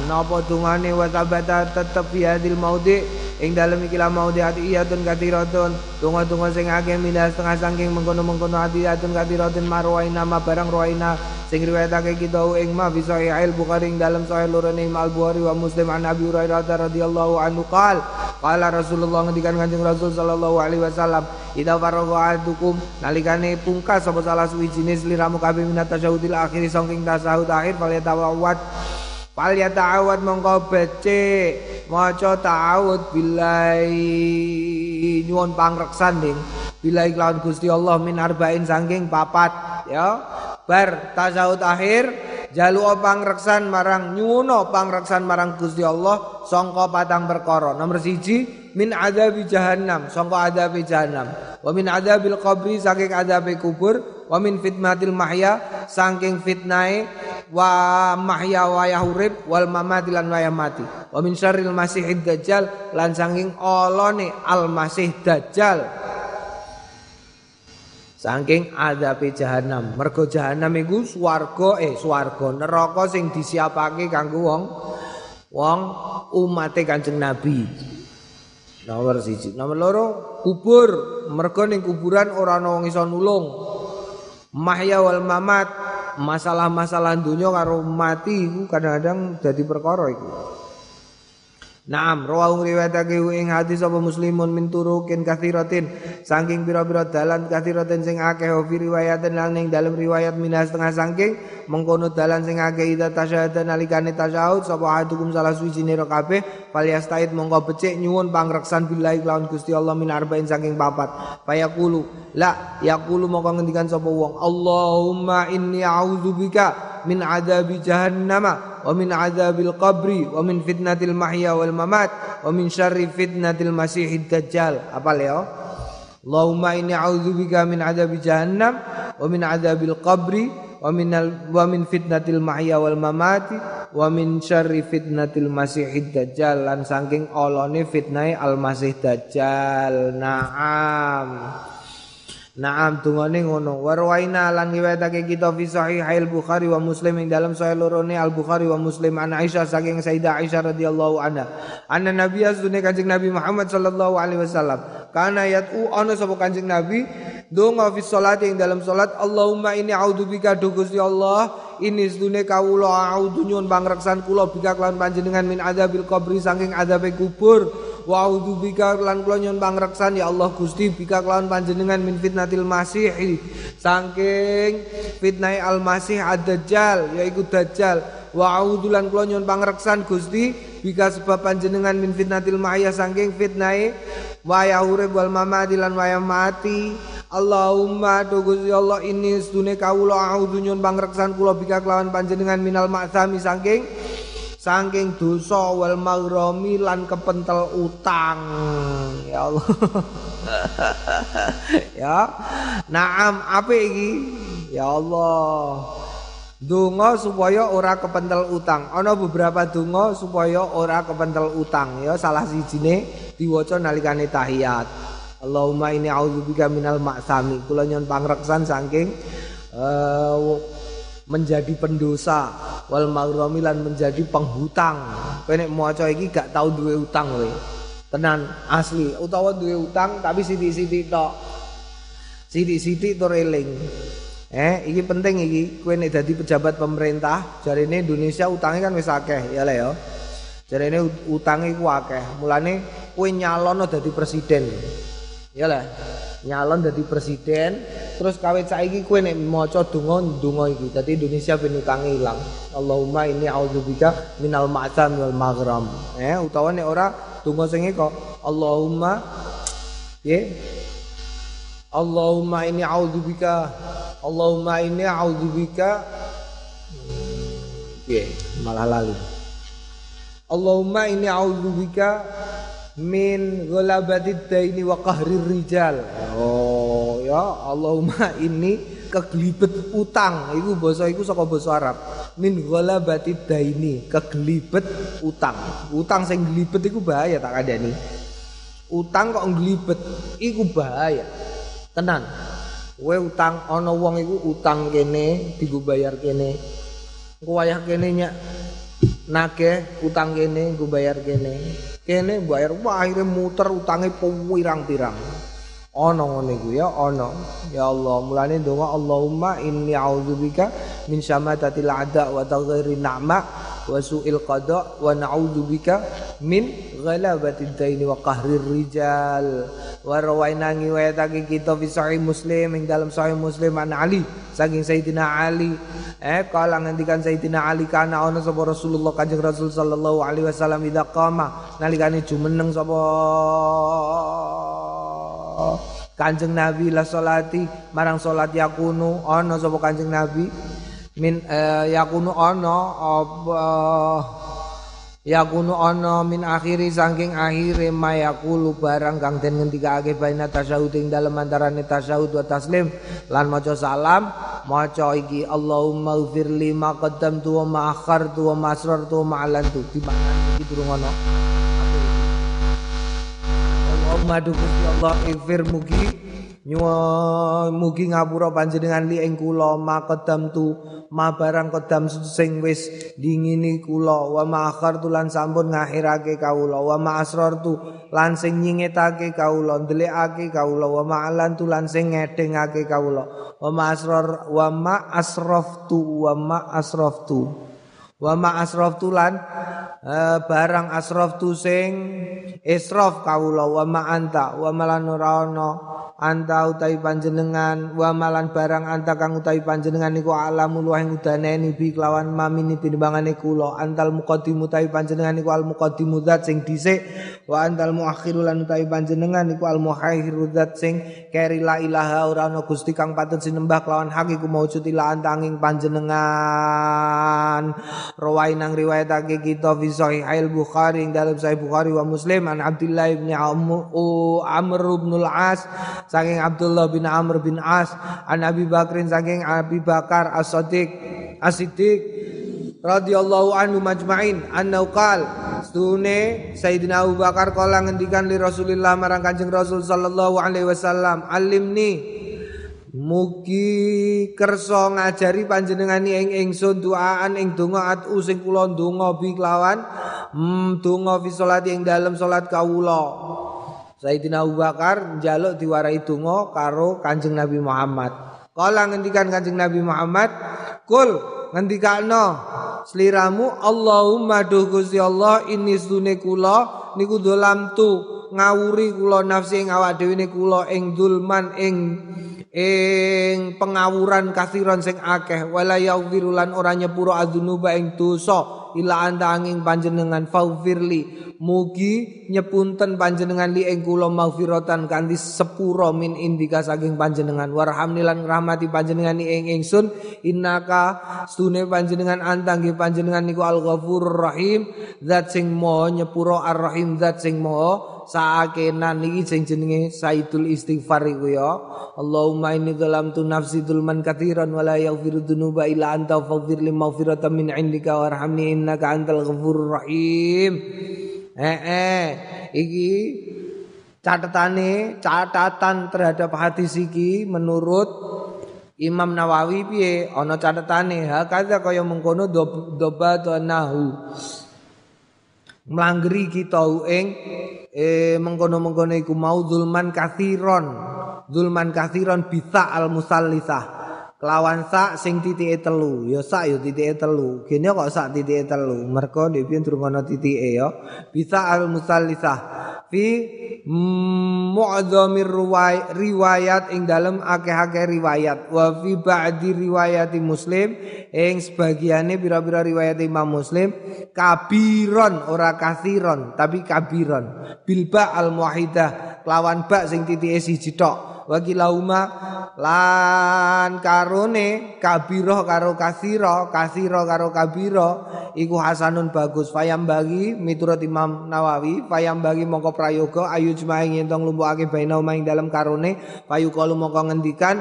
napa dungane wa tabata tetep fi hadil maudi ing dalem iki la maudi ati iyatun katiratun donga-donga sing akeh mindah setengah saking mengkono-mengkono ati iyatun katiratun marwaina ma barang rawaina sing riwayatake kita ing ma fi sahih bukhari ing dalem sahih lorone al bukhari wa muslim an abi hurairah radhiyallahu anhu qal qala rasulullah ngendikan kanjeng rasul sallallahu alaihi wasallam ida faragha adukum nalikane pungkas sapa salah suwi jenis liramu kabeh minat tasyahudil akhir saking tasahud akhir fal yatawawat Fal ya ta'awud mongko becik maca ta'awud billahi. Nyuwun pangreksan ning billahi kelawan Gusti Allah min arba'in saking papat ya. Bar tasawuf akhir jalu pangreksan marang nyuwuna pangreksan marang Gusti Allah sangka patang perkara. Nomor siji min adabi jahannam sangka adabi jahannam. Wa min adabil qabri saking adabi kubur. Wa min fitnatil mahya saking fitnae wa mahya wa yahurib wal mamati lan waya mati. Wa min syarril masihid dajjal lan saking olone al masih dajjal Saking adabe jahanam. Mergo jahanam iku swarga eh swarga neraka sing disiapake kanggo wong wong umate Kanjeng Nabi. Nomor siji, nomor loro kubur. Mergo ning kuburan ora ana wong iso nulung. Mahya wal mamat, masalah-masalah dunia karo mati iku kadang-kadang dadi perkara iku. Naam rawahu riwayatake ing hadis sapa muslimun min turukin kathiratin saking pira-pira dalan kathiratin sing akeh fi riwayatin lan ning dalem riwayat minas setengah saking mengkono dalan sing akeh ida tasyahud nalikane tasyahud sapa hadukum salah suci nira kabeh falyastahid mongko becik nyuwun pangreksan billahi lawan Gusti Allah min arba'in saking papat. Fayaqulu la yaqulu mongko ngendikan sapa wong Allahumma inni a'udzubika min adabi jahannama wa min adzabil qabri wa min fitnatil mahya wal mamat wa min syarri fitnatil masihid dajjal. Apa leo? Allahumma inni a'udzubika min adzabi jahannam wa min adzabil qabri wa min wa min fitnatil mahya wal mamati wa min syarri fitnatil masihid dajjal. Lan saking olone fitnah al masih dajjal. Na'am Naam tungane ngono. Warwaina lan riwayatake kita fi sahih al Bukhari wa Muslim ing dalam sahih lorone Al Bukhari wa Muslim an Aisyah saking Sayyidah Aisyah radhiyallahu anha. Anna Nabi asdune Kanjeng Nabi Muhammad sallallahu alaihi wasallam. Kana yat'u ana sapa Kanjeng Nabi donga fi salati ing dalam salat Allahumma inni a'udzubika do Gusti Allah ini sedune kawula a'udzu nyuwun pangreksan kula bika lan panjenengan min adzabil qabri saking adzabe kubur wa bika lan kula nyuwun pangreksan ya Allah Gusti bika kelawan panjenengan min fitnatil masih. Saking fitnah al masih ad-dajjal yaiku dajjal. Wa a'udzu lan kula nyuwun pangreksan Gusti bika sebab panjenengan min fitnatil mahya saking fitnah wa ya urib wal mamati lan wa mati. Allahumma tu Gusti Allah ini sedune kawula a'udzu nyuwun pangreksan kula bika kelawan panjenengan minal ma'sami saking saking dosa wal maghrami lan kepentel utang ya Allah ya naam apa iki ya Allah Dungo supaya ora kepentel utang. Ana beberapa dungo supaya ora kepentel utang ya salah sijine diwaca nalikane tahiyat. Allahumma inni a'udzubika minal ma'sami. Kula nyon pangreksan saking uh, menjadi pendosa wal maghrami lan menjadi penghutang. Kowe nek maca iki gak tau duwe utang kowe. Tenan asli utawa duwe utang tapi sithik-sithik tok. Sithik-sithik tur eling. Eh, iki penting iki. Kowe nek dadi pejabat pemerintah, jarine Indonesia utangnya kan wis akeh, ya le ya. Jarine utange ku akeh. Mulane kowe nyalon dadi presiden. Ya lah nyalon dadi presiden terus kawit saiki kowe nek maca donga donga iki. Dadi Indonesia ben utang ilang. Allahumma inni a'udzubika minal ma'sam wal maghram. Eh utawa nek ora donga sing kok Allahumma ye Allahumma inni a'udzubika Allahumma inni a'udzubika ye malah lali. Allahumma inni a'udzubika min ghalabatid daini wa qahrir rijal. Oh, ya Allahumma ini kegelibet utang. Iku basa iku saka basa Arab. Min ghalabatid daini, kegelibet utang. Utang sing glibet iku bahaya tak kandhani. Utang kok nglibet iku bahaya. Tenan. Kowe utang ana wong iku utang kene digo bayar kene. Engko wayah kene nyak nageh utang kene nggo bayar kene. Kene bayar wah akhirnya muter utangnya pirang-pirang. Ana ngene iku ya ana ya Allah mulane donga Allahumma inni a'udzubika min syamatatil a'da wa taghairi na'ma wa su'il qada wa na'udzubika min ghalabatid daini wa qahrir rijal. Wa rawaina ngiwayatake kita fi sahih muslim ing dalam sahih muslim an Ali saking Sayyidina Ali. Eh kala ngendikan Sayyidina Ali kana ana sapa Rasulullah Kanjeng Rasul sallallahu alaihi wasallam idza qama nalikane jumeneng sapa? Kanjeng Nabi la salati marang salat yakunu ana sapa Kanjeng Nabi min uh, yakunu ana apa Ya kuno ana min akhiri saking akhire mayakulu barang kang den ngendikake baina tasyahud ing dalem antarané tasyahud wa taslim. Lan maca salam maca iki Allahumma ighfir li ma qaddamtu wa ma akhartu wa ma asrartu wa ma alantu. Di mana iki durung ana Allahumma Gusti Allah ighfir mugi nyuwun mugi ngapura panjenengan li ing kula ma qaddamtu ma barang kodam sing wis dingini kula wa ma akhartu lan sampun ngakhirake kawula wa ma asrartu lan sing nyingetake kawula ndelikake kawula wa ma lan sing ngedengake kawula. Wa ma asrar wa ma asraftu wa ma asraftu wa ma asraftu lan uh, barang asraftu sing israf kawula wa ma anta wa malanurana anta utai panjenengan wa malan barang anta kang utai panjenengan niku alamu luwih ngudaneni bi kelawan mamini tinimbangane kula. Antal muqaddim utai panjenengan niku al muqaddimu zat sing dhisik wa antal muakhiru lan utai panjenengan niku al muakhiru zat sing keri la ilaha ora ana gusti kang patut sinembah kelawan hak iku maujud ila antanging panjenengan rawai nang riwayatake kita fi sahih al bukhari dalam sahih bukhari wa muslim an abdillah ibn amr ibn al-as saking Abdullah bin Amr bin As an Abi Bakrin saking Abi Bakar As-Siddiq As-Siddiq radhiyallahu anhu majma'in annau qal stune Sayyidina Abu Bakar kala ngendikan li Rasulillah marang Kanjeng Rasul sallallahu alaihi wasallam alimni Mugi kersa ngajari panjenengani ing ingsun doaan ing donga atu sing kula ndonga bi kelawan mm, donga fi salat ing dalem salat kawula Sayyidina Abu Bakar njaluk diwarai donga karo Kanjeng Nabi Muhammad. Kala ngendikan Kanjeng Nabi Muhammad, "Kul ngendikano sliramu Allahumma duh Gusti Allah ini sune kula niku dolam tu ngawuri kula nafsi ing awak dhewe kula ing dulman ing ing pengawuran kasiron sing akeh wala yaghfiru lan ora nyepuro adzunuba ing dosa ila antanging panjenengan faufirli Mugi nyepunten panjenengan li ing kula maghfiratan kanthi sepura min indika saking panjenengan. Warhamni lan rahmati panjenengan ing ingsun. Innaka stune panjenengan antang panjenengan niku al-ghafurur rahim. Zat sing maha nyepura ar-rahim zat sing maha saakenan iki sing jenenge saidul istighfar iku ya. Allahumma inni dzalamtu nafsi dzulman katsiran wa la yaghfiru dzunuba illa anta faghfir li maghfiratan min indika warhamni innaka antal ghafurur rahim. Eh eh iki catatane catatan terhadap hadis iki menurut Imam Nawawi piye? Ana catatane ha kadha kaya mengkono dobat nahu mlanggeri kita ing eh mengkono-mengkono iku mau zulman kathiron. Zulman kathiron bisa al musallitsah Kelawan sak sing titike telu, ya sak ya titike telu. Gene kok sak titike telu. Mergo ndek piye durung ana titike ya. Bisa al musallitsah fi mu'adzamir riwayat ing dalem akeh-akeh riwayat wa fi ba'di riwayati Muslim ing sebagiane pira-pira riwayat Imam Muslim kabiron ora kathiron tapi kabiron bilba al muahidah lawan ba sing titike siji tok wagi lauma lan karone kabiro karo kasiro kasiro karo kabiro iku hasanun bagus fayam bagi miturut Imam Nawawi fayam bagi mongko prayoga ayu jemaing ngentong lumpukake baina ing dalam karone payu kalu mongko ngendikan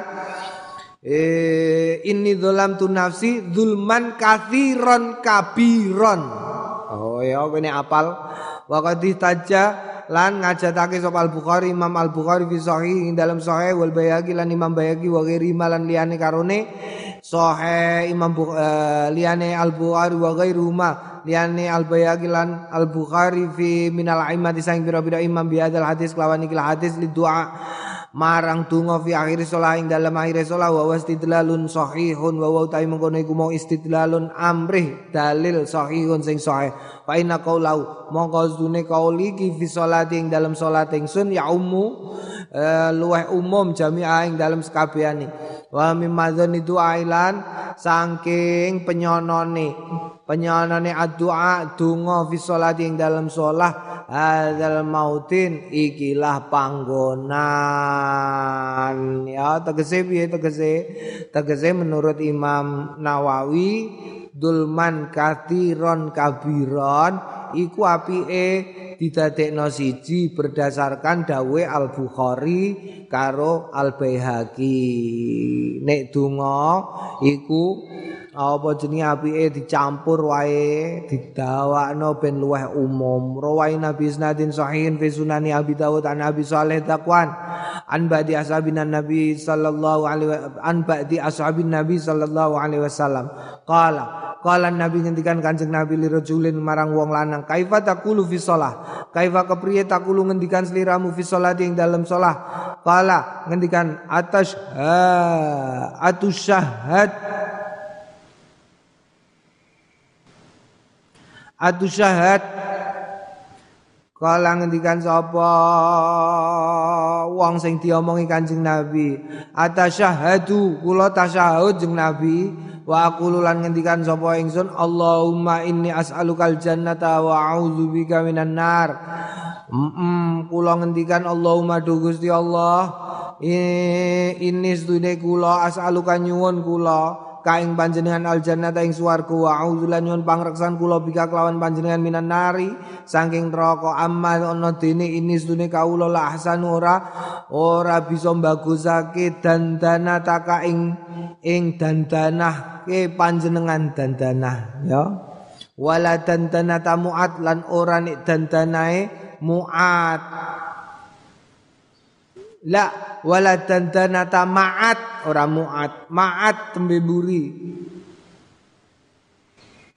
Eh, ini dolam tu nafsi zulman kathiron kabiron. Oh ya, ini apal. Wakati taja lan ngajatake sapa Al Bukhari Imam Al Bukhari fi sahih ing dalam sahih wal bayagi lan Imam Bayagi wa ghairi malan liyane karone sahih Imam uh, liyane Al Bukhari wa ghairu ma liyane Al Bayagi lan Al Bukhari fi minal aimmati sang pira-pira imam bi hadis kelawan iki hadis li doa marang donga fi akhir salat ing dalam akhir salat wa wastidlalun sahihun wa wa mengkono iku mau istidlalun amrih dalil sahihun sing sahih. Fa inna qaulau mongko zune qauli ki fi salati ing dalam salat ingsun ya ummu luweh umum jami'ah ing dalam sekabehane wa mimadzan itu ailan saking penyonone. Penyonone addu'a donga fi sholati ing dalam sholah hadzal mautin ikilah panggonan. Ya tegese piye tegese? Tegese menurut Imam Nawawi dulman kathiron kabiron iku apike didadekno siji berdasarkan dawe Al Bukhari karo Al Baihaqi nek donga iku apa jenenge apike dicampur wae didawakno ben luweh umum. Rawai nabi isnadin sahihin fi sunani abi daud an abi saleh takwan an ba'di ashabin nabi sallallahu alaihi an ba'di ashabin nabi sallallahu alaihi wasallam. Qala qala nabi ngendikan kanjeng nabi li rajulin marang wong lanang kaifa taqulu fi shalah? Kaifa kepriye taqulu ngendikan sliramu fi shalah ing dalam shalah? Qala ngendikan atas ha atus atu syahad. Kala ngendikan sapa? Wong sing diomongi Kanjeng Nabi. Atasyahadu kula tasyahud jeung Nabi. Wa aqulu lan ngendikan sapa ingsun Allahumma inni as'alukal jannata wa a'udzubika minan nar. Mm, kula ngendikan Allahumma du Gusti Allah ini sedune kula as'aluka nyuwun kula kaing panjenengan al jannata ing swarga. Wa auzulan nyun pangreksan kula bika kelawan panjenengan minan nari. Saking neraka amma ana dene ini sedune kawula la ahsan ora ora bisa mbagusake dandana taka ing ing dandanah ke panjenengan dandanah ya. Wala dandana tamuat lan ora nik dandanae muat La wala dandanata ma'at ora mu'at. Ma'at tembe buri.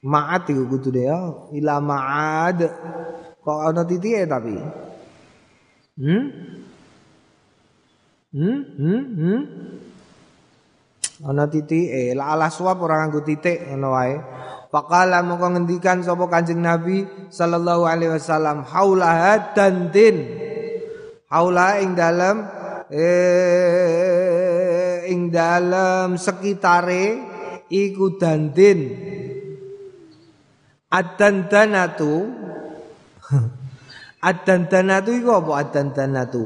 Ma'at iku kudu deh ya. Ila ma'ad. Kok ana titike tapi. Hmm? Hmm? Hmm? Hmm? Ana titike. La ala suap ora nganggo titik ngono wae. Faqala mongko ngendikan sapa Kanjeng Nabi sallallahu alaihi wasallam haulaha dantin. Haula ing dalam eh, ing dalam sekitare iku dandin adandanatu adandanatu iku apa? Adandanatu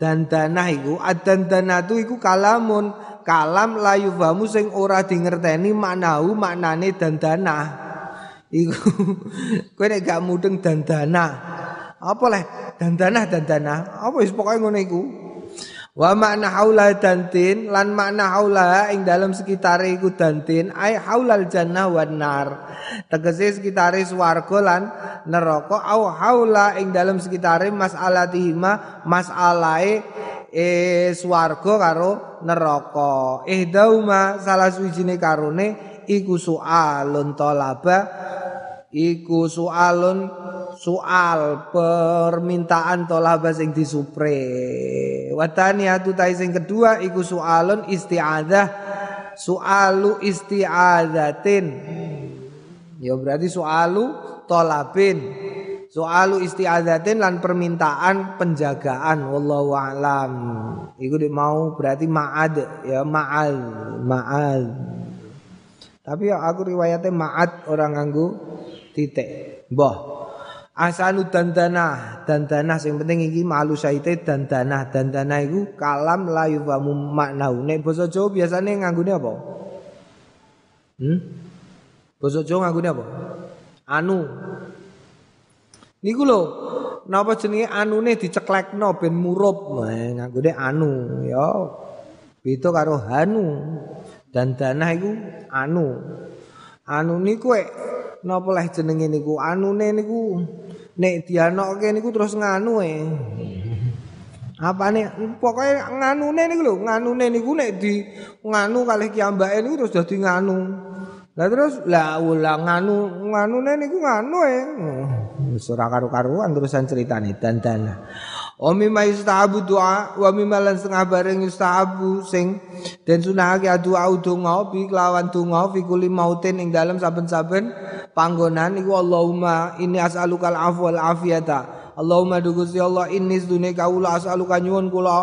dandanah iku adandanatu iku kalamun. Kalam layu famu sing ora dingerteni maknahu maknane dandanah iku kowe nek gak mudeng dandanah apa leh? Dandanah dandanah apa wis pokoke ngono iku Wa makna haula dantin lan makna haula ing dalam sekitar iku dantin ai haulal jannah wan nar. Tegese sekitare swarga lan neraka au haula ing dalam sekitare mas'alatihima mas'alae e swarga karo neraka. Ihdauma salah suwijine karone iku soalun talaba iku soalun soal permintaan tolaba sing disupre. Watani atu tai sing kedua iku soalun isti'adzah soalu isti'adzatin. Ya berarti soalu tolabin. Soalu isti'adzatin lan permintaan penjagaan wallahu alam. Iku mau berarti ma'ad ya ma'al ma'al. Tapi ya aku riwayatnya ma'ad orang nganggu titik. Mbah asanu dandana dandana sing penting iki malu saite dandana dandana iku kalam la yufamu maknau nek basa Jawa biasane nganggone apa? Hmm? Basa Jawa nganggone apa? Anu. Niku lho napa jenenge anune diceklekno ben murup? Nganggone anu ya. Beda karo hanu. Dandana iku anu. Anu niku napa leh jenenge niku? Anune niku nek dianokke niku terus nganu e. Apane pokoke nganune niku lho nganune niku nek di nganu kalih kiambake niku terus dadi nganu. Lah terus lah ulah nganu nganune niku nganu e. Wis ora karo-karuan terusan critane dandan Wa mimma yustahabu doa wa mimma lan setengah bareng yustahabu sing den sunahake doa donga bi kelawan donga fi kulli mautin ing dalam saben-saben panggonan iku Allahumma inni as'alukal afwa wal afiyata. Allahumma du Gusti Allah inni sedune kaula as'aluka nyuwun kula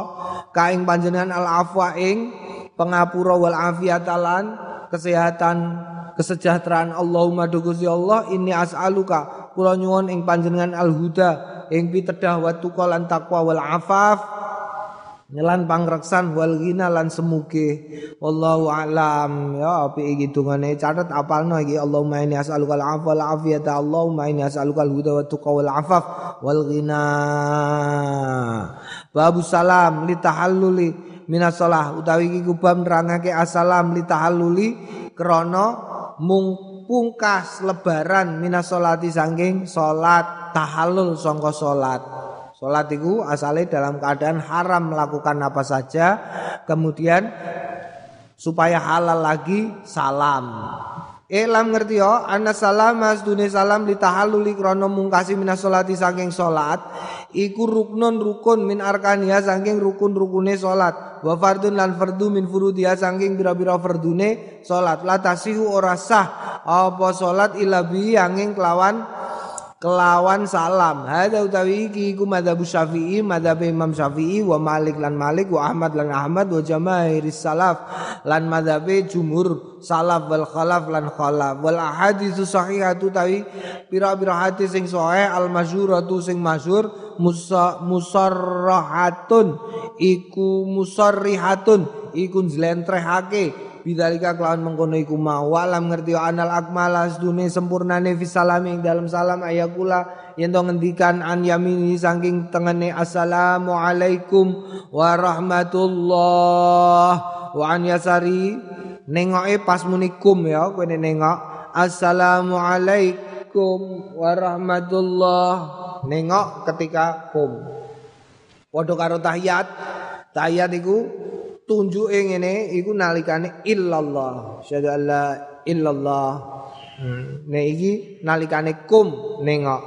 kaing panjenengan al afwa ing pengapura wal afiatalan kesehatan kesejahteraan. Allahumma dugusi Allah ini as'aluka kula nyuwun ing panjenengan al huda ing pitedah wa lan taqwa wal afaf nyelan pangreksan wal ghina lan semuge. Wallahu alam. Ya api iki dungane catet apalno iki? Allahumma inni as'aluka al afwa wal afiyata. Allahumma inni as'aluka al huda wa tuqa wal afaf wal ghina. Babu salam li tahalluli minas salah utawi iki kubam nerangake assalam li tahalluli krana mung pungkas lebaran minas salati saking salat tahallul sangka salat. Sholat itu asalnya dalam keadaan haram melakukan apa saja, kemudian supaya halal lagi salam. Elam ngerti yo, anna salam mas dunia salam tahalluli krono mungkasi minas sholati saking sholat Iku ruknun rukun min arkania saking rukun rukune sholat Wa fardun lan fardu min furudia saking bira-bira fardune sholat La tasihu ora sah apa sholat ilabi angin kelawan kelawan salam. Hada utawi iki iku madzhab Syafi'i madzhab Imam Syafi'i wa Malik lan Malik wa Ahmad lan Ahmad wa jamaahiris salaf lan madzhab jumhur salaf wal khalaf lan khalaf. Wal ahaditsu sahihatu tawi pira-pira hadis sing sahih al masyhuratu sing masyhur musarrahatun iku musarrihatun iku njlentrehake bidzalika kelawan mengkono iku mau. Alam ngerti anal akmalas dune sempurnane fi salam ing dalam salam. Ayakula yen to ngendikan an yamini saking tengene assalamu alaikum warahmatullah. Wa an yasari nengoke pas munikum ya kowe nengok assalamu alaikum warahmatullah. Nengok ketika kum. Padha karo tahiyat. Tahiyat iku tunjuke ngene iku nalikane illallah. Syahadu alla illallah. Hmm. nek iki nalikane kum nengok.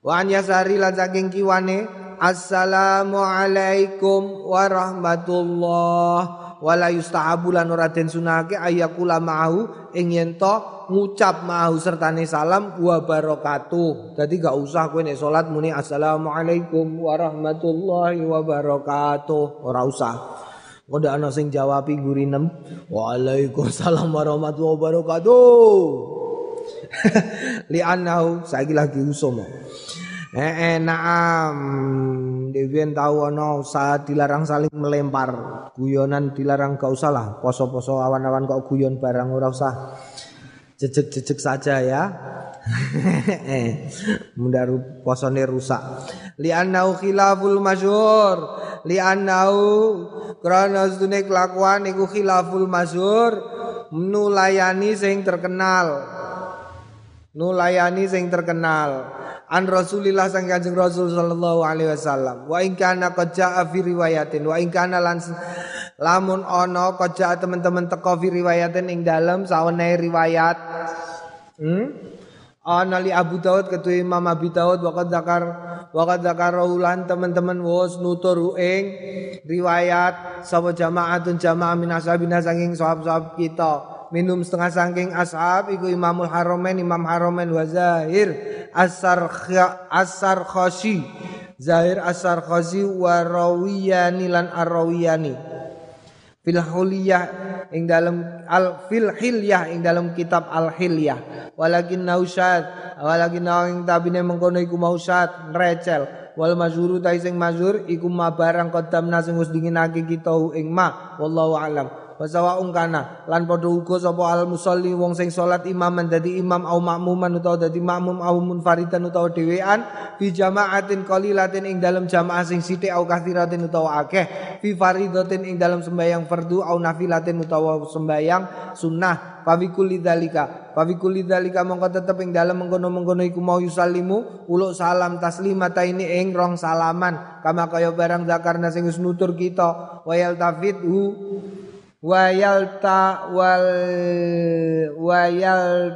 Wa an yasari lan saking kiwane assalamu alaikum warahmatullah. Wala yustahabu lan ora den sunake ayakula ma'ahu ing yen ngucap ma'ahu sertane salam wa barakatuh. Dadi gak usah kowe nek salat muni assalamualaikum warahmatullahi wabarakatuh. Ora usah Kode ana sing jawabi gurinem. Waalaikumsalam warahmatullahi wabarakatuh. Li anau saiki lagi usum. Eh, eh naam Dewian tahu ana saat dilarang saling melempar guyonan dilarang gak usah lah poso-poso awan-awan kok guyon barang ora usah jejek-jejek saja ya. Eh mundaru posone rusak. Li annau khilaful masyhur. Li annau krana sedune kelakuan iku khilaful masyhur. Nulayani sing terkenal nulayani sing terkenal. An Rasulillah sang Kanjeng Rasul sallallahu alaihi wasallam. Wa in kana qad fi riwayatin wa in kana lan lamun ana qad teman-teman teko fi riwayatin ing dalem sawene riwayat. Hmm? Ana li Abu Daud ketua Imam Abi Daud waqad zakar waqad zakar ulan teman-teman wos nuturu ing riwayat. Sapa jamaatun jamaah min ashabina sanging sahab-sahab kita minum setengah sangking ashab iku Imamul Haromen Imam Haromen wa Zahir Asar Asar Khashi Zahir Asar Khashi wa Rawiyani lan Ar-Rawiyani. Fil huliyah ing dalam al fil hilyah ing dalam kitab al hilyah walakin nausad walakin ing tabine mengkono iku mausad recel wal mazhuru ta sing mazhur iku ma barang qadamna sing wis dinginake kita ing ma. Wallahu alam wa ungkana lan padha uga sapa al musolli wong sing salat imaman dadi imam au makmuman utawa dadi makmum au munfaridan utawa dhewean fi jamaatin qalilatin ing dalam jamaah sing sithik au kathiratin utawa akeh fi faridatin ing dalam sembahyang fardu au nafilatin utawa sembahyang sunnah. Favikuli dalika Favikuli dalika mongko tetep ing dalam mengkono-mengkono iku mau yusalimu uluk salam taslimata ini ing rong salaman. Kama kaya barang zakarna sing nutur kita wayal tafidhu wayal ta wal wayal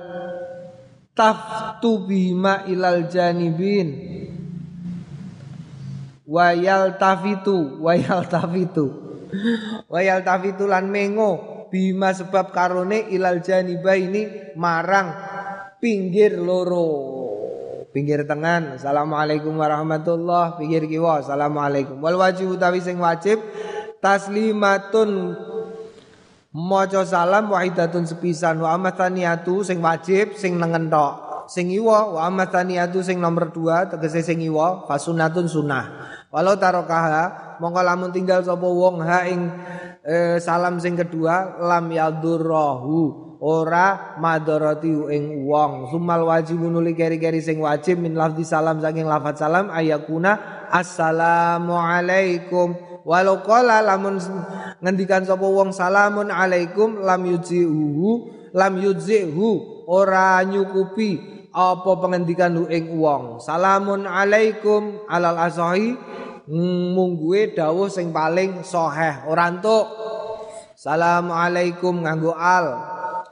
taftu bima ilal janibin. Wayal tafitu wayal tafitu wayal tafitu lan mengo bima sebab karone ilal janiba ini marang pinggir loro. Pinggir tengan. Assalamualaikum warahmatullah. Pinggir kiwa. Assalamualaikum. Wal wajib utawi sing wajib taslimatun maca salam wahidatun sepisan. Wa amathaniyatu sing wajib sing nengen tok sing iwa wa amathaniyatu sing nomor dua tegese sing iwa fasunatun sunah walau tarokaha mongko lamun tinggal sapa wong ha ing eh, salam sing kedua lam yadurrahu ora madarati ing wong. Sumal wajib nuli keri-keri sing wajib min lafzi salam saking lafaz salam ayakuna assalamu alaikum walau qala lamun ngendikan sapa wong salamun alaikum lam yuzihu lam yuzihu ora nyukupi apa pengendikan lu ing wong. Salamun alaikum alal asahi mungguwe dawuh sing paling sahih. Ora entuk. Assalamualaikum nganggo al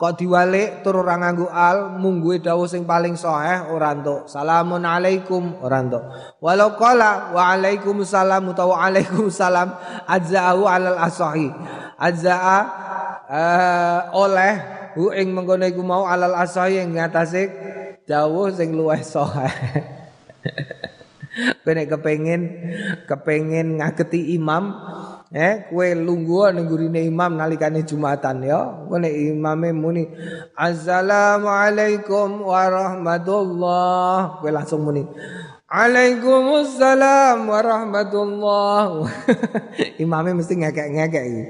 kok diwalik tur ora nganggo al mungguhe dawuh sing paling sahih ora entuk. Salamun alaikum ora entuk. Walau qala wa alaikumussalam utawa alaikumussalam ajza'u alal asahi. Ajza'a uh, oleh hu ing mengkono iku mau alal asahi ing ngatasé dawuh sing luwih sahih. Kowe kepengin kepengin ngageti imam Eh, kue lungguh ning gurine imam nalikane Jumatan ya. Kowe imame muni Assalamualaikum warahmatullah. Kowe langsung muni Waalaikumsalam warahmatullah. Imame mesti ngekek-ngekek iki.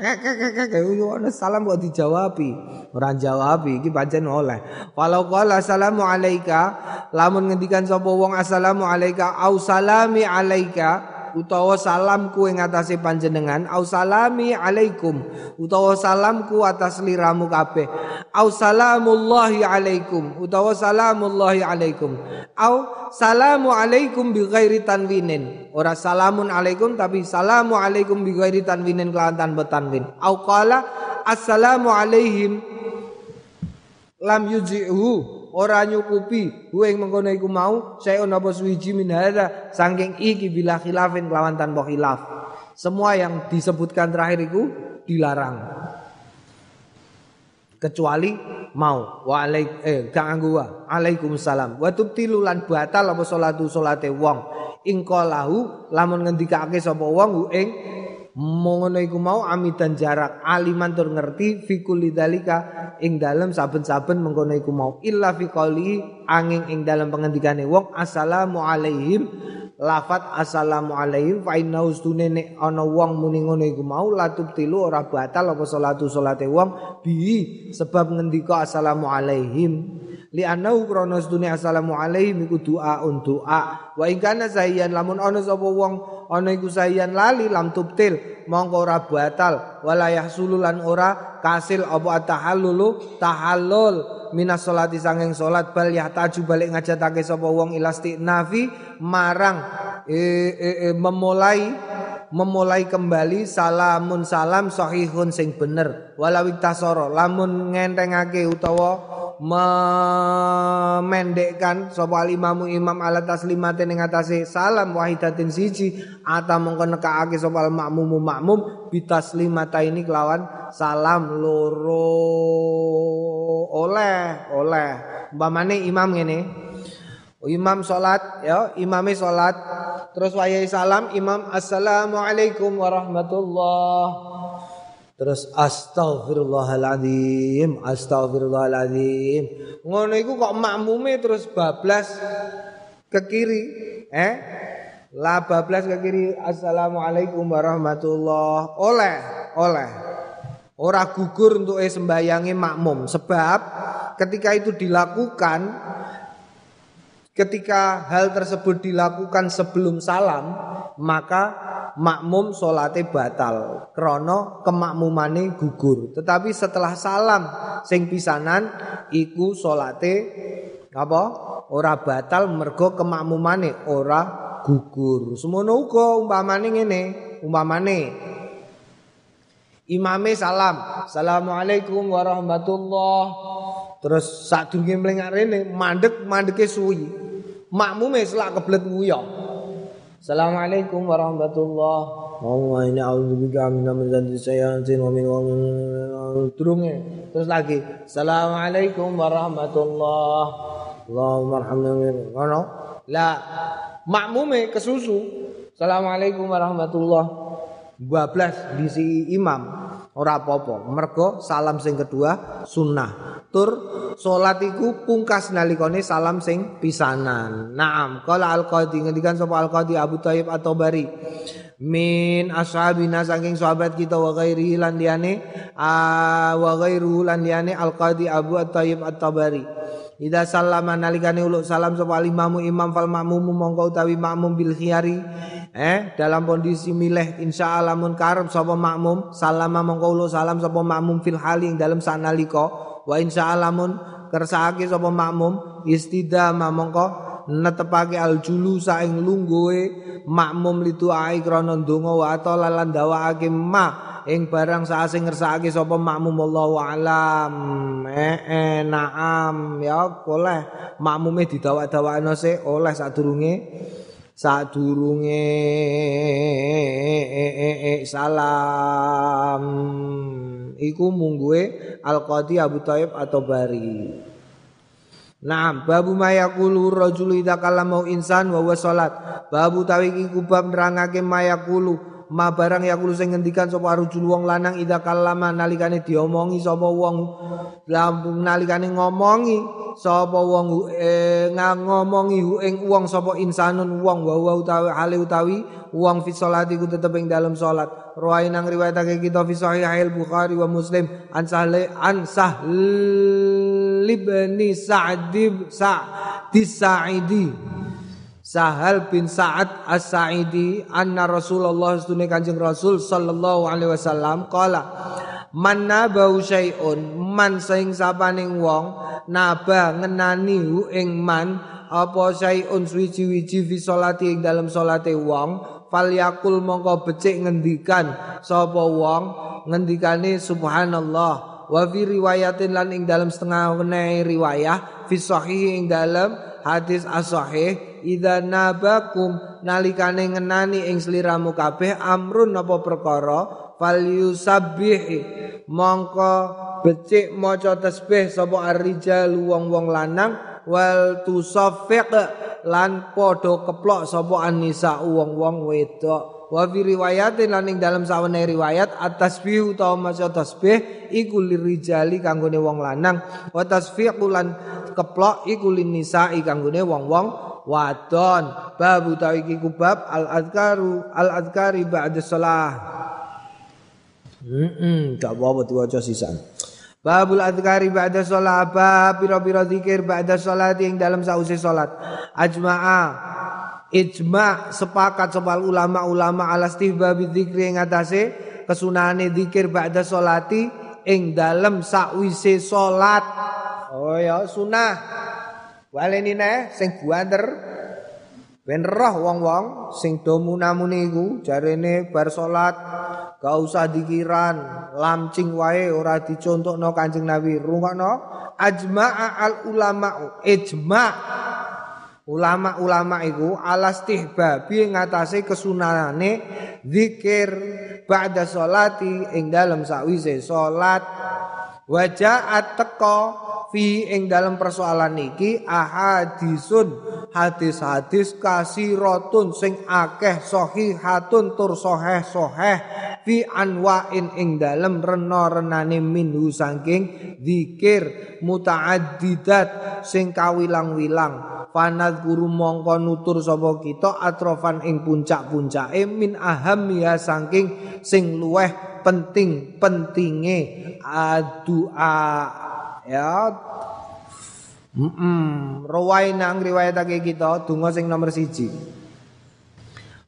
Ngekek-ngekek ono salam kok dijawabi. Ora jawabi iki pancen oleh. Walau qala assalamu alayka lamun ngendikan sapa wong assalamu alayka au salami alayka utawa salamku ing atase panjenengan au salami alaikum utawa salamku atas liramu kabeh. Au salamullahi alaikum utawa salamullahi alaikum. Au salamu alaikum bi ghairi tanwinin. Ora salamun alaikum tapi salamu alaikum bi ghairi tanwinin kelawan tanpa tanwin. Au qala assalamu alaihim lam yujihu ora nyukupi ing mengkono iku mau saeun apa suwiji min hadza? Saking iki bila khilafin kelawan tanpa khilaf. Semua yang disebutkan terakhir itu dilarang. Kecuali mau. Wa alaik eh gak nganggo wa. Alaikumussalam. Wa tubtilu lan batal apa salatu salate wong. Ing qalahu lamun ngendikake sapa wong ing Mongono iku mau amidan jarak aliman tur ngerti fikul lidalika ing dalem saben-saben mengkono iku mau. Illa fi angin ing dalem pengendikane wong assalamu alaihim lafat assalamu alaihim fa inna ustune nek ana wong muni ngono iku mau latub tilu ora batal apa salatu salate wong bi sebab ngendika assalamu alaihim li anau krana sedune assalamu alaihim iku doa doa wa ing kana sayan lamun ana sapa wong ana iku sayan lali lam tubtil mongko ora batal. Wala yahsululan ora kasil apa tahallulu tahallul minas salati sanging salat bal yahtaju balik ngajatake sapa wong ilasti nafi marang e, e, e, memulai memulai kembali salamun salam sahihun sing bener. Walawik tasoro lamun ngentengake utawa memendekkan sapa imamu imam ala taslimate ning atase salam wahidatin siji ata mongko nekake sapa makmumu makmum bitaslimata ini kelawan salam loro. Oleh oleh. Umpamane imam ngene imam salat ya imame salat terus wayahe salam imam assalamualaikum warahmatullahi Terus astagfirullahaladzim, astagfirullahaladzim. Ngono iku kok makmume terus bablas ke kiri, eh? Lah bablas ke kiri. Assalamualaikum warahmatullah. Oleh, oleh. Ora gugur untuk sembayangi makmum sebab ketika itu dilakukan ketika hal tersebut dilakukan sebelum salam maka makmum solate batal krono kemakmumane gugur. Tetapi setelah salam sing pisanan iku solate apa? Ora batal mergo kemakmumane ora gugur. Semono uga umpamane ngene umpamane. Imame salam assalamualaikum warahmatullah. Terus sadurunge mlengak rene mandek mandeke suwi. Makmume selak keblet nguyah Assalamualaikum warahmatullahi wabarakatuh. ini a'udzubika min hamzati sayyatin wa min turunge. Terus lagi. Assalamualaikum warahmatullahi Allahumma arhamna ngono. Lah makmume kesusu. Assalamualaikum warahmatullahi bablas disi imam ora apa-apa mergo salam sing kedua sunnah tur salat iku pungkas nalikane salam sing pisanan. Naam qala al qadi ngendikan sapa al qadi Abu Thayyib atau Bari min ashabina saking sahabat kita wa ghairi lan liyane wa ghairu lan liyane al qadi Abu Thayyib at-Tabari. Ida salama nalikane uluk salam sapa imamu imam fal makmum mongko utawi makmum bil khiyari eh dalam kondisi milih insya Allah mun karep sapa makmum salama mongko uluk salam sapa makmum fil haling dalam sanalika wa insya Allah mun kersake sapa makmum istidama mongko netepake al julusa ing lungguhe makmum litu ai krana ndonga wa atala lan dawaake ma ing barang saasing ngersakake sapa makmum. Wallahu alam. Eh, eh naam. Ya oleh makmume didawak-dawakno se oleh sadurunge. Sadurunge. Salam iku mungguhe al-qadi Abu Thaib atau Bari. Naam babu mayakulu rajulu idza kallama insan wa salat babu tawiki kubab nerangake mayakulu ma barang ya kulo sing ngendikan sapa arujul wong lanang ida kalama nalikane diomongi sapa wong. Lampung nalikane ngomongi sapa wong eh, ngomongi ing wong sapa insanun wong wa wa utawi hale utawi wong fi salati ku tetep ing dalam salat. Ruwai nang riwayatake kita fi sahih bukhari wa muslim an sahle an sahl ibni sa'd sa'd sa'idi Sahal bin Sa'ad As-Sa'idi anna Rasulullah sedune Kanjeng Rasul sallallahu alaihi wasallam qala man nabau syai'un man sing sapaning wong naba ngenani hu ing man apa syai'un suwi-wiji fi salati ing dalam salate wong falyakul mongko becik ngendikan sapa wong ngendikane subhanallah wa fi riwayatin lan ing dalam setengah riwayah fi sahih ing dalam hadis as-sahih idza nabakum nalikane ngenani ing sliramu kabeh amrun napa perkara? Falyusabbih mongko becik maca tasbih sapa ar-rijal wong-wong lanang wal tusaffiq lan padha keplok sapa an-nisa wong-wong wedok wa fi riwayatin lan ing dalam sawane riwayat at-tasbih utawa maca tasbih iku lirijali kanggone wong lanang. Wa tasfiqu lan keplok iku linisai kanggone wong-wong wadon. Bab utawi iki kubab al azkaru al azkari ba'da shalah. Heeh, gak apa-apa diwaca sisan. Babul adhkari ba'da sholat Bab pira-pira zikir ba'da sholat Yang dalam sausi sholat Ajma'a Ijma' sepakat sebal ulama-ulama Alas tihbabi zikri yang atase Kesunahane zikir ba'da sholati Yang dalam sausi sholat. Oh ya sunah. Waleni ne sing buanter ben roh wong-wong sing do munamune iku jarene bar salat gak usah dikiran lamcing wae ora dicontokno Kanjeng Nabi. Rungokno ajma'a al ulama ijma' ulama-ulama iku alastihbabi ngatasé kesunahane zikir ba'da salati ing dalem sakwise salat waja'at teko fi ing dalam persoalan niki ahadisun hadis-hadis kasiratun sing akeh sahihatun tur sahih sahih fi anwa'in ing dalam rena-renane minhu saking zikir mutaaddidat sing kawilang-wilang. Panad guru mongko nutur sapa kita atrofan ing puncak-puncake min aham ya saking sing luweh penting pentinge adua ya. Mm -mm. rawaina ngriwayatake kita donga sing nomor siji.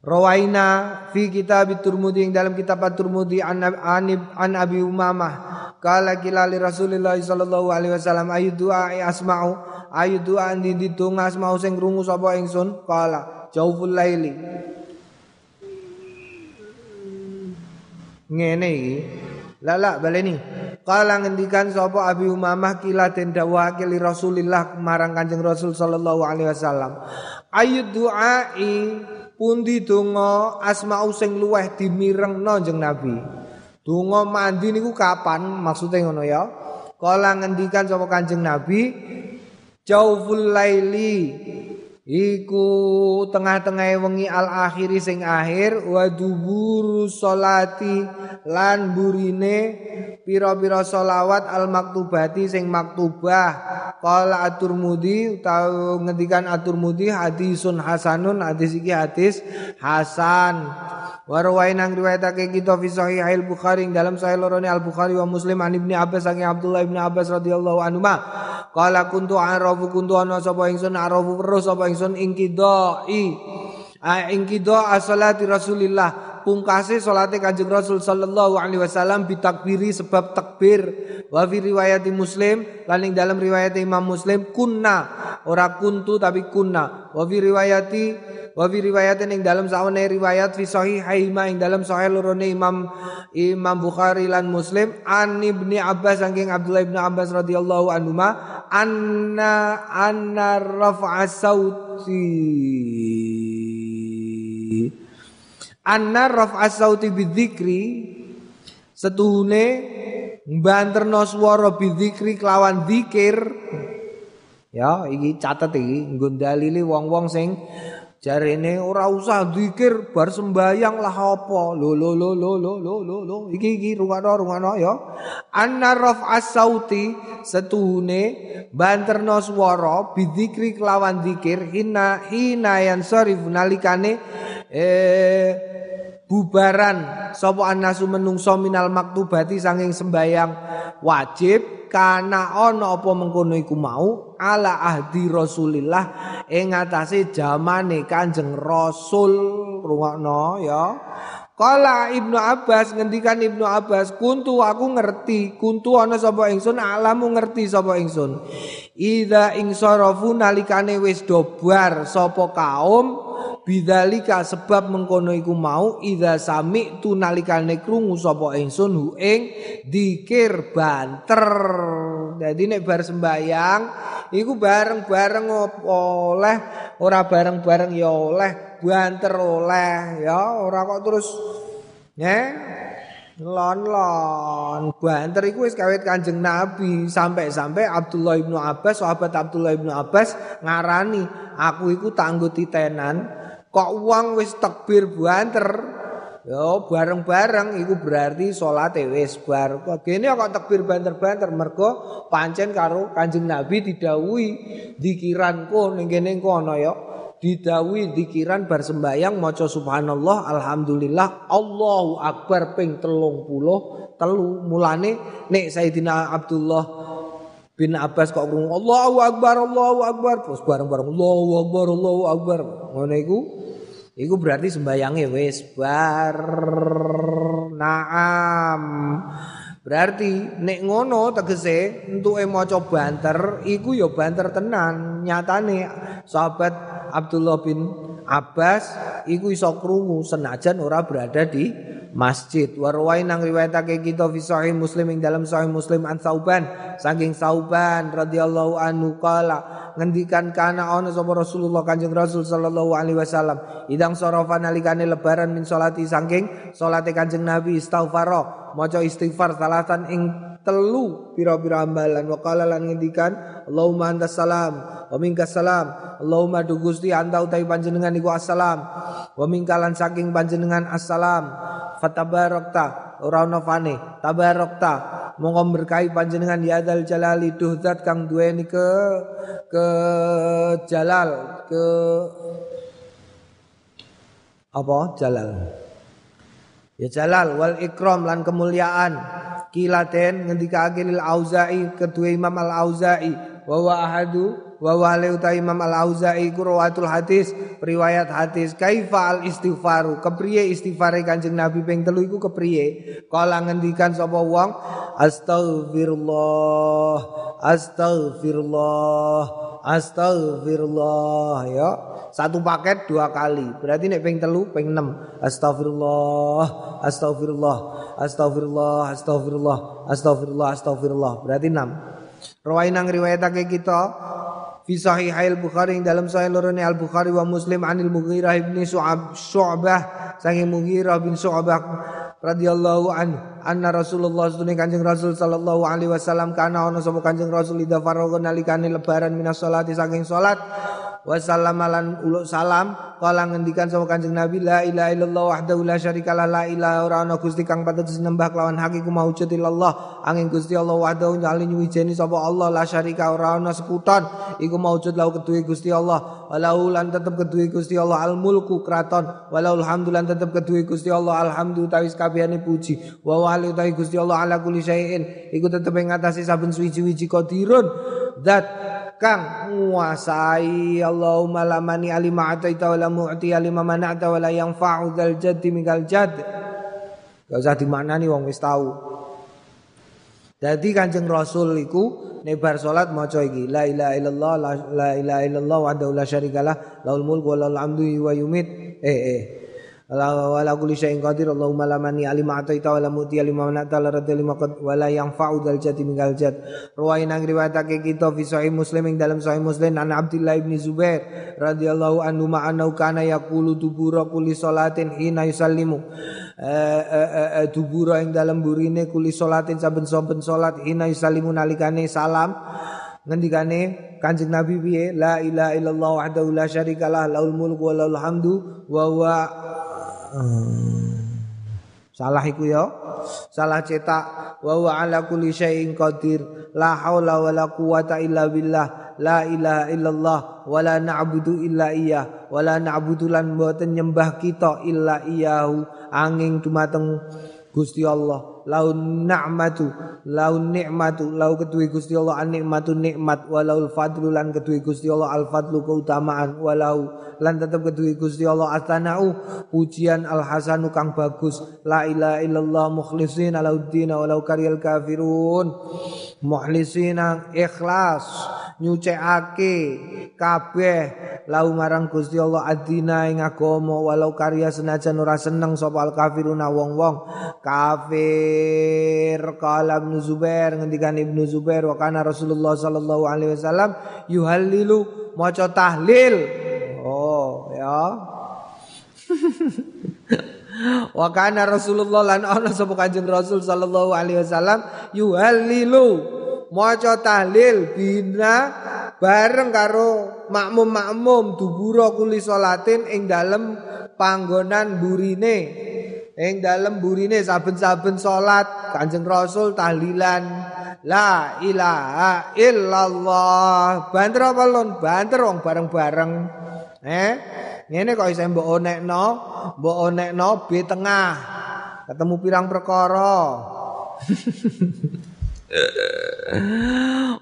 Rawaina fi kitab Turmudi yang dalam kitab Turmudi an, an, an Abi Umamah. Kala kila li Rasulillah sallallahu alaihi wasallam ayu doa asma'u? Ayu doa di ditung asma'u sing krungu sapa ingsun? Kala jauful laili. Ngene iki. Lala baleni Kala ngendikan sapa Abi Umamah kila den dawuhake li Rasulillah marang Kanjeng Rasul sallallahu alaihi wasallam. Ayu du'ai pundi donga asma'u sing luweh dimirengno jeneng Nabi. Donga mandi niku kapan? Maksudnya ngono ya. Kala ngendikan sapa Kanjeng Nabi Jauful laili iku tengah-tengah wengi al akhiri sing akhir wa duburu salati lan burine pira-pira selawat al maktubati sing maktubah. Qala atur-mudi utawa ngendikan atur-mudi hadisun hasanun hadis iki hadis hasan. Warwain ang riwayatake kita fi sahih al Bukhari dalam sahih lorone Al Bukhari wa Muslim an Ibnu Abbas saking Abdullah Ibnu Abbas radhiyallahu anhu qala kuntu arafu kuntu ana sapa ingsun arafu weruh sapa ingsun ingsun ing kidai. Ing kidai salati Rasulillah. Pungkase salate Kanjeng Rasul sallallahu alaihi wasallam bitakbiri sebab takbir. Wa fi riwayat Muslim lan dalam riwayat Imam Muslim kunna. Ora kuntu tapi kunna. Wa fi riwayati Wa fi dalam sawane riwayat fi sahihaima ing dalam sahih lorone Imam Imam Bukhari lan Muslim. An Ibni Abbas saking Abdullah bin Abbas radhiyallahu anhu anna anna raf'a sauti anna raf'a sauti bidzikri setuhune banterno swara bidzikri kelawan zikir ya iki catet iki nggo dalili wong-wong sing Jarene ora usah zikir bar sembayang lah apa. Lo lo lo lo lo lo lo lo iki iki rungano rungano ya. Anna raf'as sauti setuhune banterno swara bidzikri kelawan zikir hina hina yang sarif nalikane eh bubaran. Sapa annasu menungso minal maktubati sanging sembayang. Wajib kana ana apa mengkono iku mau. Ala ahdi Rasulillah. Ing atase zamane Kanjeng Rasul. Rungokno ya Kala Ibnu Abbas ngendikan Ibnu Abbas kuntu aku ngerti. Kuntu ana sapa ingsun? Alamu ngerti sapa ingsun? Ida ing sarafu nalikane wis dobar sapa kaum bidzalika sebab mengkono iku mau idza sami tu nalikane krungu sapa ingsun hu ing dikir banter. Dadi nek bar sembayang iku bareng-bareng oleh? Ora bareng-bareng ya oleh banter oleh ya ora kok terus ya lon-lon. Banter iku wis kawit Kanjeng Nabi. Sampai-sampai Abdullah ibnu Abbas sahabat Abdullah ibnu Abbas ngarani aku iku tangguh titenan kok uang wis takbir banter? Yo bareng-bareng iku berarti salat wis bar. Kene kok takbir banter-banter? Mergo pancen karo Kanjeng Nabi didhawuhi dikiranku ning kene kono ya. Didhawuhi dikiran bar sembayang maca subhanallah alhamdulillah Allahu akbar ping 30 telu mulane nek Sayyidina Abdullah bin Abbas kok ngomong Allahu akbar Allahu akbar terus bareng-bareng Allahu akbar Allahu akbar ngono iku Iku berarti sembayange wis bar naam. Berarti nek ngono tegese entuke maca banter iku ya banter tenan. Nyatane sahabat Abdullah bin Abbas iku iso krungu senajan ora berada di masjid. Warwai nang riwayatake kita fi sahih Muslim ing dalam sahih Muslim an Sauban. Saking Sauban radhiyallahu anhu qala ngendikan kana ana sapa Rasulullah Kanjeng Rasul sallallahu alaihi wasallam. Idang sarafa nalikane lebaran min salati saking salate Kanjeng Nabi istighfar. Maca istighfar salatan ing telu pira-pira ambalan wa qala lan ngendikan Allahumma antas salam wa minkas salam. Allahumma du Gusti anta utawi panjenengan iku assalam. Wa mingkalan saking panjenengan assalam. Fatabarakta. Ora ana fane. Tabarakta. Monggo berkahi panjenengan. Ya dal jalali duh zat kang duweni ke ke jalal ke apa? Jalal ya jalal wal ikram lan kemuliaan. Kilaten ngendika lil auza'i kedua imam al auza'i. Wa wa ahadu wa wale uta Imam Al-Auza'i rawatul hadis riwayat hadis kaifa al istighfaru kepriye istighfare Kanjeng Nabi ping telu iku kepriye? Kala ngendikan sapa wong astaghfirullah astaghfirullah astaghfirullah ya. Satu paket dua kali. Berarti nek ping telu ping 6 astaghfirullah astaghfirullah astaghfirullah astaghfirullah astaghfirullah astaghfirullah. Berarti 6 Rawainang riwayatake kita fi sahihail Bukhari dalam sahih lorone Al Bukhari wa Muslim anil Mughirah bin Su'ab Syu'bah sangi Mughirah bin Syu'bah radhiyallahu an anna Rasulullah sunni Kanjeng Rasul sallallahu alaihi wasallam kana ana sapa Kanjeng Rasul ida faragha nalikane lebaran minas salati saking salat wa sallamalan uluk salam kala ngendikan sama Kanjeng Nabi la ilaha illallah wahdahu la syarikalah la ilaha ora ana Gusti kang patut disembah kelawan hak iku maujud illallah. Angin Gusti Allah wahdahu nyali nyuwijeni sapa Allah la syarika ora ana sekuton iku maujud lau kedue Gusti Allah. Walau lan tetep kedue Gusti Allah al mulku kraton. Walau alhamdulillah tetep kedue Gusti Allah alhamdulillah tawis kabehane puji. Wa wali utawi Gusti Allah ala kulli syai'in iku tetep ing atase saben suwi-wiji qadirun. Zat kang nguasai Allahumma la mani alima ataita wa la mu'ti alima mana'ta wa la yanfa'u dzal jaddi mingal jadd. Gak usah dimaknani wong wis Jadi Kanjeng Rasul iku nebar salat maca iki la ilaha illallah la ilaha illallah wa la syarikalah laul mulku wa lahul hamdu wa yumit eh eh wala kulli syai'in qadir. Allahumma la mani alima ataita wa la muti alima manata la radda lima qad wa la yanfa'u dzal jati mingal jad ruwain ang riwayatake kita fi sahih muslim ing dalam sahih muslim an Abdullah bin Zubair radhiyallahu anhu ma anau kana yaqulu dubura kulli salatin hina yusallimu. Dubura ing dalam burine kulli salatin saben-saben salat hina yusallimu nalikane salam. Ngendikane Kanjeng Nabi piye? La ilaha illallah wahdahu la syarikalah laul mulku wa laul hamdu wa huwa Hmm. Salah iku ya. Salah cetak wa wa ala kulli syai'in qadir. La haula wala quwata illa billah. La ilaha illallah wa la na'budu illa iyyah. Wa la na'budu lan mboten nyembah kita illa iyyahu angin dumateng Gusti Allah laun ni'matu laun ni'matu lau ketui Gusti Allah an nikmatu nikmat. Walau fadlu lan ketui Gusti Allah al fadlu keutamaan. Walau lan tetap ketui Gusti Allah astanau pujian al hasanu kang bagus. La ilaha illallah mukhlisin alauddin walau karyal kafirun. Mukhlisina ikhlas nyucekake kabeh lau marang Gusti Allah adina ing agama walau karya senajan ora seneng sapa al kafiruna wong-wong. Kafir qala Ibnu Zubair ngendikan Ibnu Zubair wa kana Rasulullah sallallahu alaihi wasallam yuhallilu maca tahlil. Oh ya. Wa kana Rasulullah lan ana sapa Kanjeng Rasul sallallahu alaihi wasallam yuhallilu maca tahlil bina bareng karo makmum-makmum dubura kuli salatin ing dalem panggonan burine ing dalem burine saben-saben salat Kanjeng Rasul tahlilan. La ilaha illallah. Banter apa lon? Banter wong bareng-bareng. Eh ngene kok iso mbok onekno mbok onekno B tengah. Ketemu pirang perkara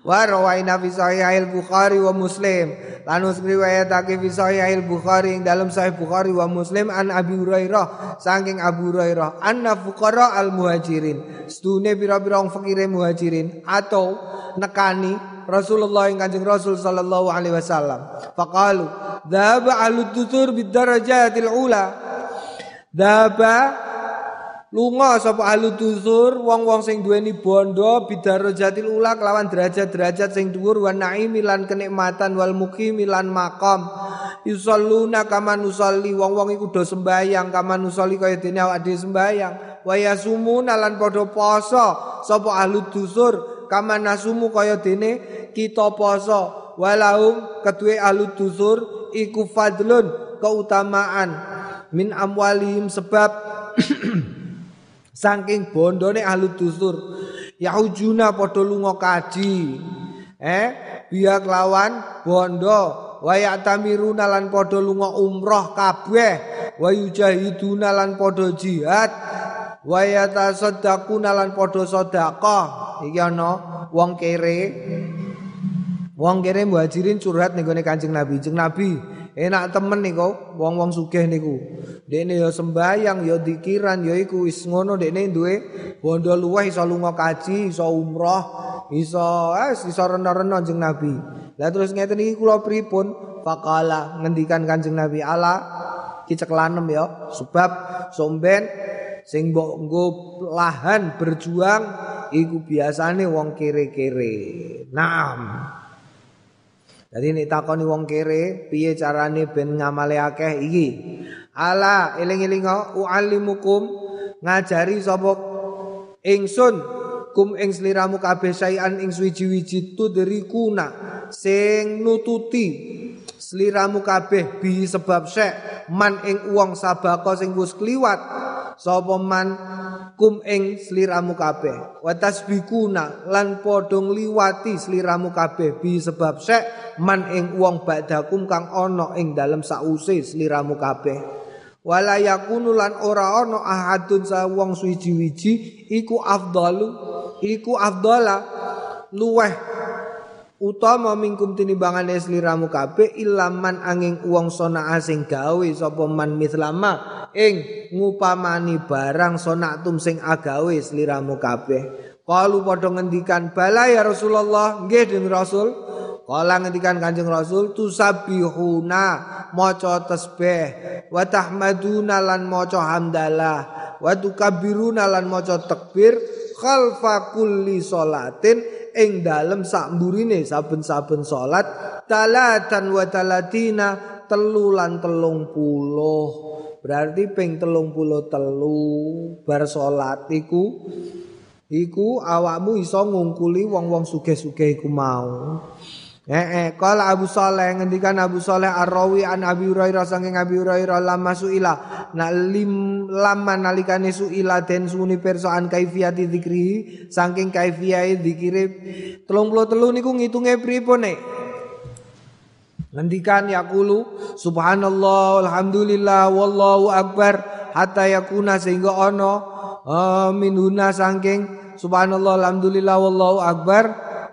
wa rawaina fi sahih bukhari wa muslim. Lan riwayatake fi sahih bukhari ing dalam sahih bukhari wa muslim an abi hurairah. Saking abu hurairah anna fuqara al muhajirin stune pira-pira fakire muhajirin atau nekani Rasulullah yang kanjeng Rasul sallallahu alaihi wasallam. Faqalu dhaba alu tutur bid darajatil ula. Dhaba lunga sapa ahli dusur wong-wong sing duweni bondo bidarajatil ula kelawan derajat-derajat sing dhuwur wa naimi lan kenikmatan wal muqimi lan maqam. Yusalluna kama nusalli wong-wong iku do sembayang kama nusalli kaya dene awake dhewe sembayang wa yasumuna lan padha poso sapa ahli dusur kama nasumu kaya dene kita poso. Walahum kedue ahli dusur iku fadlun keutamaan. Min amwalihim sebab saking bondone ahli dusur yahujuna padha lunga kaji. Eh biak lawan bondo. Wa ya'tamiruna lan padha lunga umroh kabeh. Wa yujahiduna lan padha jihad. Wa yatasaddaquna lan padha sedekah. Iki ana wong kere. Wong kere muhajirin curhat ning Kanjeng Nabi. Kanjeng Nabi enak temen niku wong-wong sugih niku. Dekne ya sembayang ya dikiran ya iku wis ngono. Dekne duwe bondo luweh iso lunga kaji iso umroh iso eh iso rena-rena jeneng Nabi. Lah terus ngeten iki kula pripun? Faqala ngendikan Kanjeng Nabi ala kicek lanem ya sebab somben sing mbok lahan berjuang iku biasane wong kere-kere. Naam Jadi nek takoni wong kere, piye carane ben ngamale akeh iki? Ala eling-elinga uallimukum ngajari sapa ingsun kum ing sliramu kabeh sayan ing suwi-wiji tudrikuna sing nututi sliramu kabeh bi sebab syek man ing wong sabako sing wis kliwat sapa man kum ing sliramu kabeh? Wa tasbikuna lan padha liwati sliramu kabeh. Bi sebab syek man ing wong badakum kang ana ing dalem sause sliramu kabeh. Wala yakunu lan ora ana ahadun sa wong suwiji-wiji iku afdalu iku afdala luweh. Utama mingkum tinimbangane sliramu kabeh ilaman angin uang sona asing gawe sapa man mislama ing ngupamani barang sona tum sing agawe sliramu kabeh. Kalu padha ngendikan bala ya Rasulullah nggih dening Rasul. Kala ngendikan Kanjeng Rasul tusabihuna maca tasbih wa tahmaduna lan maca hamdalah. Wa tukabbiruna lan maca takbir khalfa kulli salatin. Ing dalem sak mburine saben-saben salat talatan wa talatina telu lan telung puluh berarti ping telung puluh telu bar salat iku iku awakmu iso ngungkuli wong-wong sugih-sugih iku mau. Eh, eh, kala Abu Saleh ngendikan Abu Saleh Ar-Rawi an Abi Hurairah saking Abi Hurairah lama suila. Nak lim lama nalikane suila den suni persoan kaifiyati dzikri saking kaifiyai dzikire 33 niku ngitunge pripun nek Ngendikan yaqulu subhanallah alhamdulillah wallahu akbar hatta yakuna sehingga ono uh, minuna saking subhanallah alhamdulillah wallahu akbar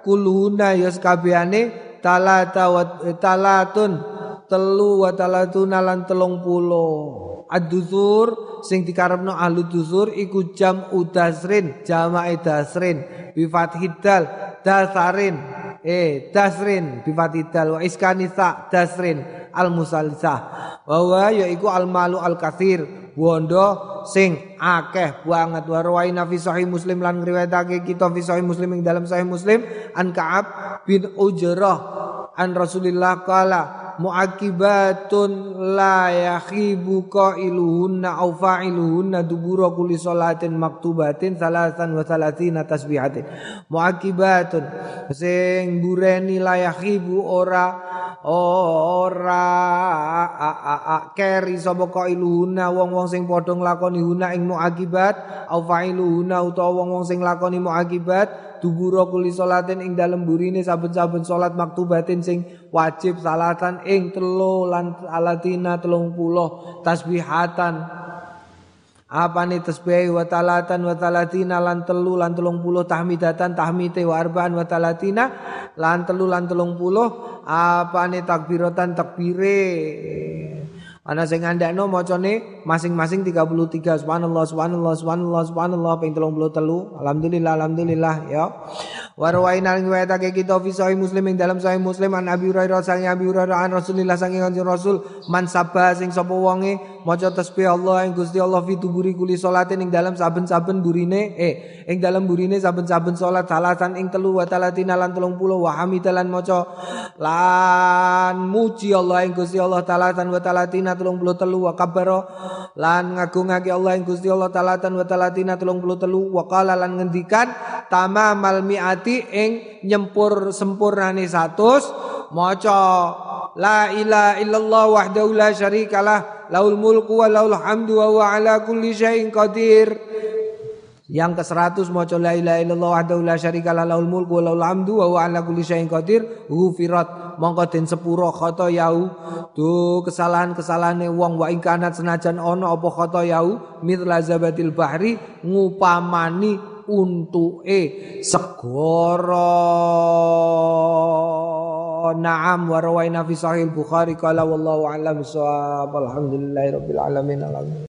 kuluna ya kabehane talata wa talatun telu wa talatun lan telung puluh. Ad-dusur sing dikarepno ahlu dusur iku jam udasrin jamae dasrin bi fathidal dasarin eh dasrin bi fathidal wa iskanisa dasrin al musalisah wa yaiku al malu al kathir bondo sing akeh banget. Wa rawaina fi sahih muslim lan ngriwayatake kita fi sahih muslim ing dalam sahih muslim. An Ka'ab bin Ujrah an Rasulillah kala muakibatun la yakhibu qailuhunna au fa'iluhunna dubura kulli salatin maktubatin salasan wa salatina tasbihatin. Muakibatun. Sing bureni la yakhibu ora ora keri sapa qailuna wong-wong sing padha nglakoni huna ing muakibat au fa'iluhuna utawa wong-wong sing nglakoni muakibat dubura kuli salatin ing dalem burine saben-saben salat maktubatin sing wajib salatan ing telu lan alatina 30 tasbihatan. Apa nih tasbih wa talatan wa talatina lan telu lan telung puluh tahmidatan tahmite wa arbaan wa talatina lan telu lan telung puluh. Apa nih takbiratan takbire Ana sing ngandakno macane masing-masing 33 subhanallah subhanallah subhanallah subhanallah ping 33 alhamdulillah alhamdulillah ya. Wa rawaina riwayatake kita fi sahih Muslim ing dalam sahih Muslim an Abi Hurairah sang Abi Hurairah an Rasulillah sang Rasul man sabah sing sapa wonge maca tasbih Allah ing Gusti Allah fi tuburi kuli salatin ing dalam saben-saben burine eh ing dalam burine saben-saben salat salatan ing telu wa talatina lan 30 wa hamidalan maca. Lan muji Allah ing Gusti Allah talatan wa talatina telung puluh telu wa kabaro lan ngagungake Allah ing Gusti Allah talatan wa talatina telung puluh telu wa qala lan ngendikan tamamal miati ing nyempur sempurnane 100 maca la ilaha illallah wahdahu la syarikalah laul mulku wa laul hamdu wa huwa ala kulli syai'in qadir. Yang ke-100 maca la ilaha illallah wahdahu la syarikalah lahul mulku wa lahul hamdu wa huwa ala kulli syai'in qadir ghufirat mongko den sepuro yau. Tu kesalahan-kesalahane wong wa ingkanat senajan ana apa yau mithla zabatil bahri ngupamani untuke segara Naam wa rawaina fi sahih Bukhari qala wallahu a'lam bissawab. Alhamdulillahi rabbil alamin alamin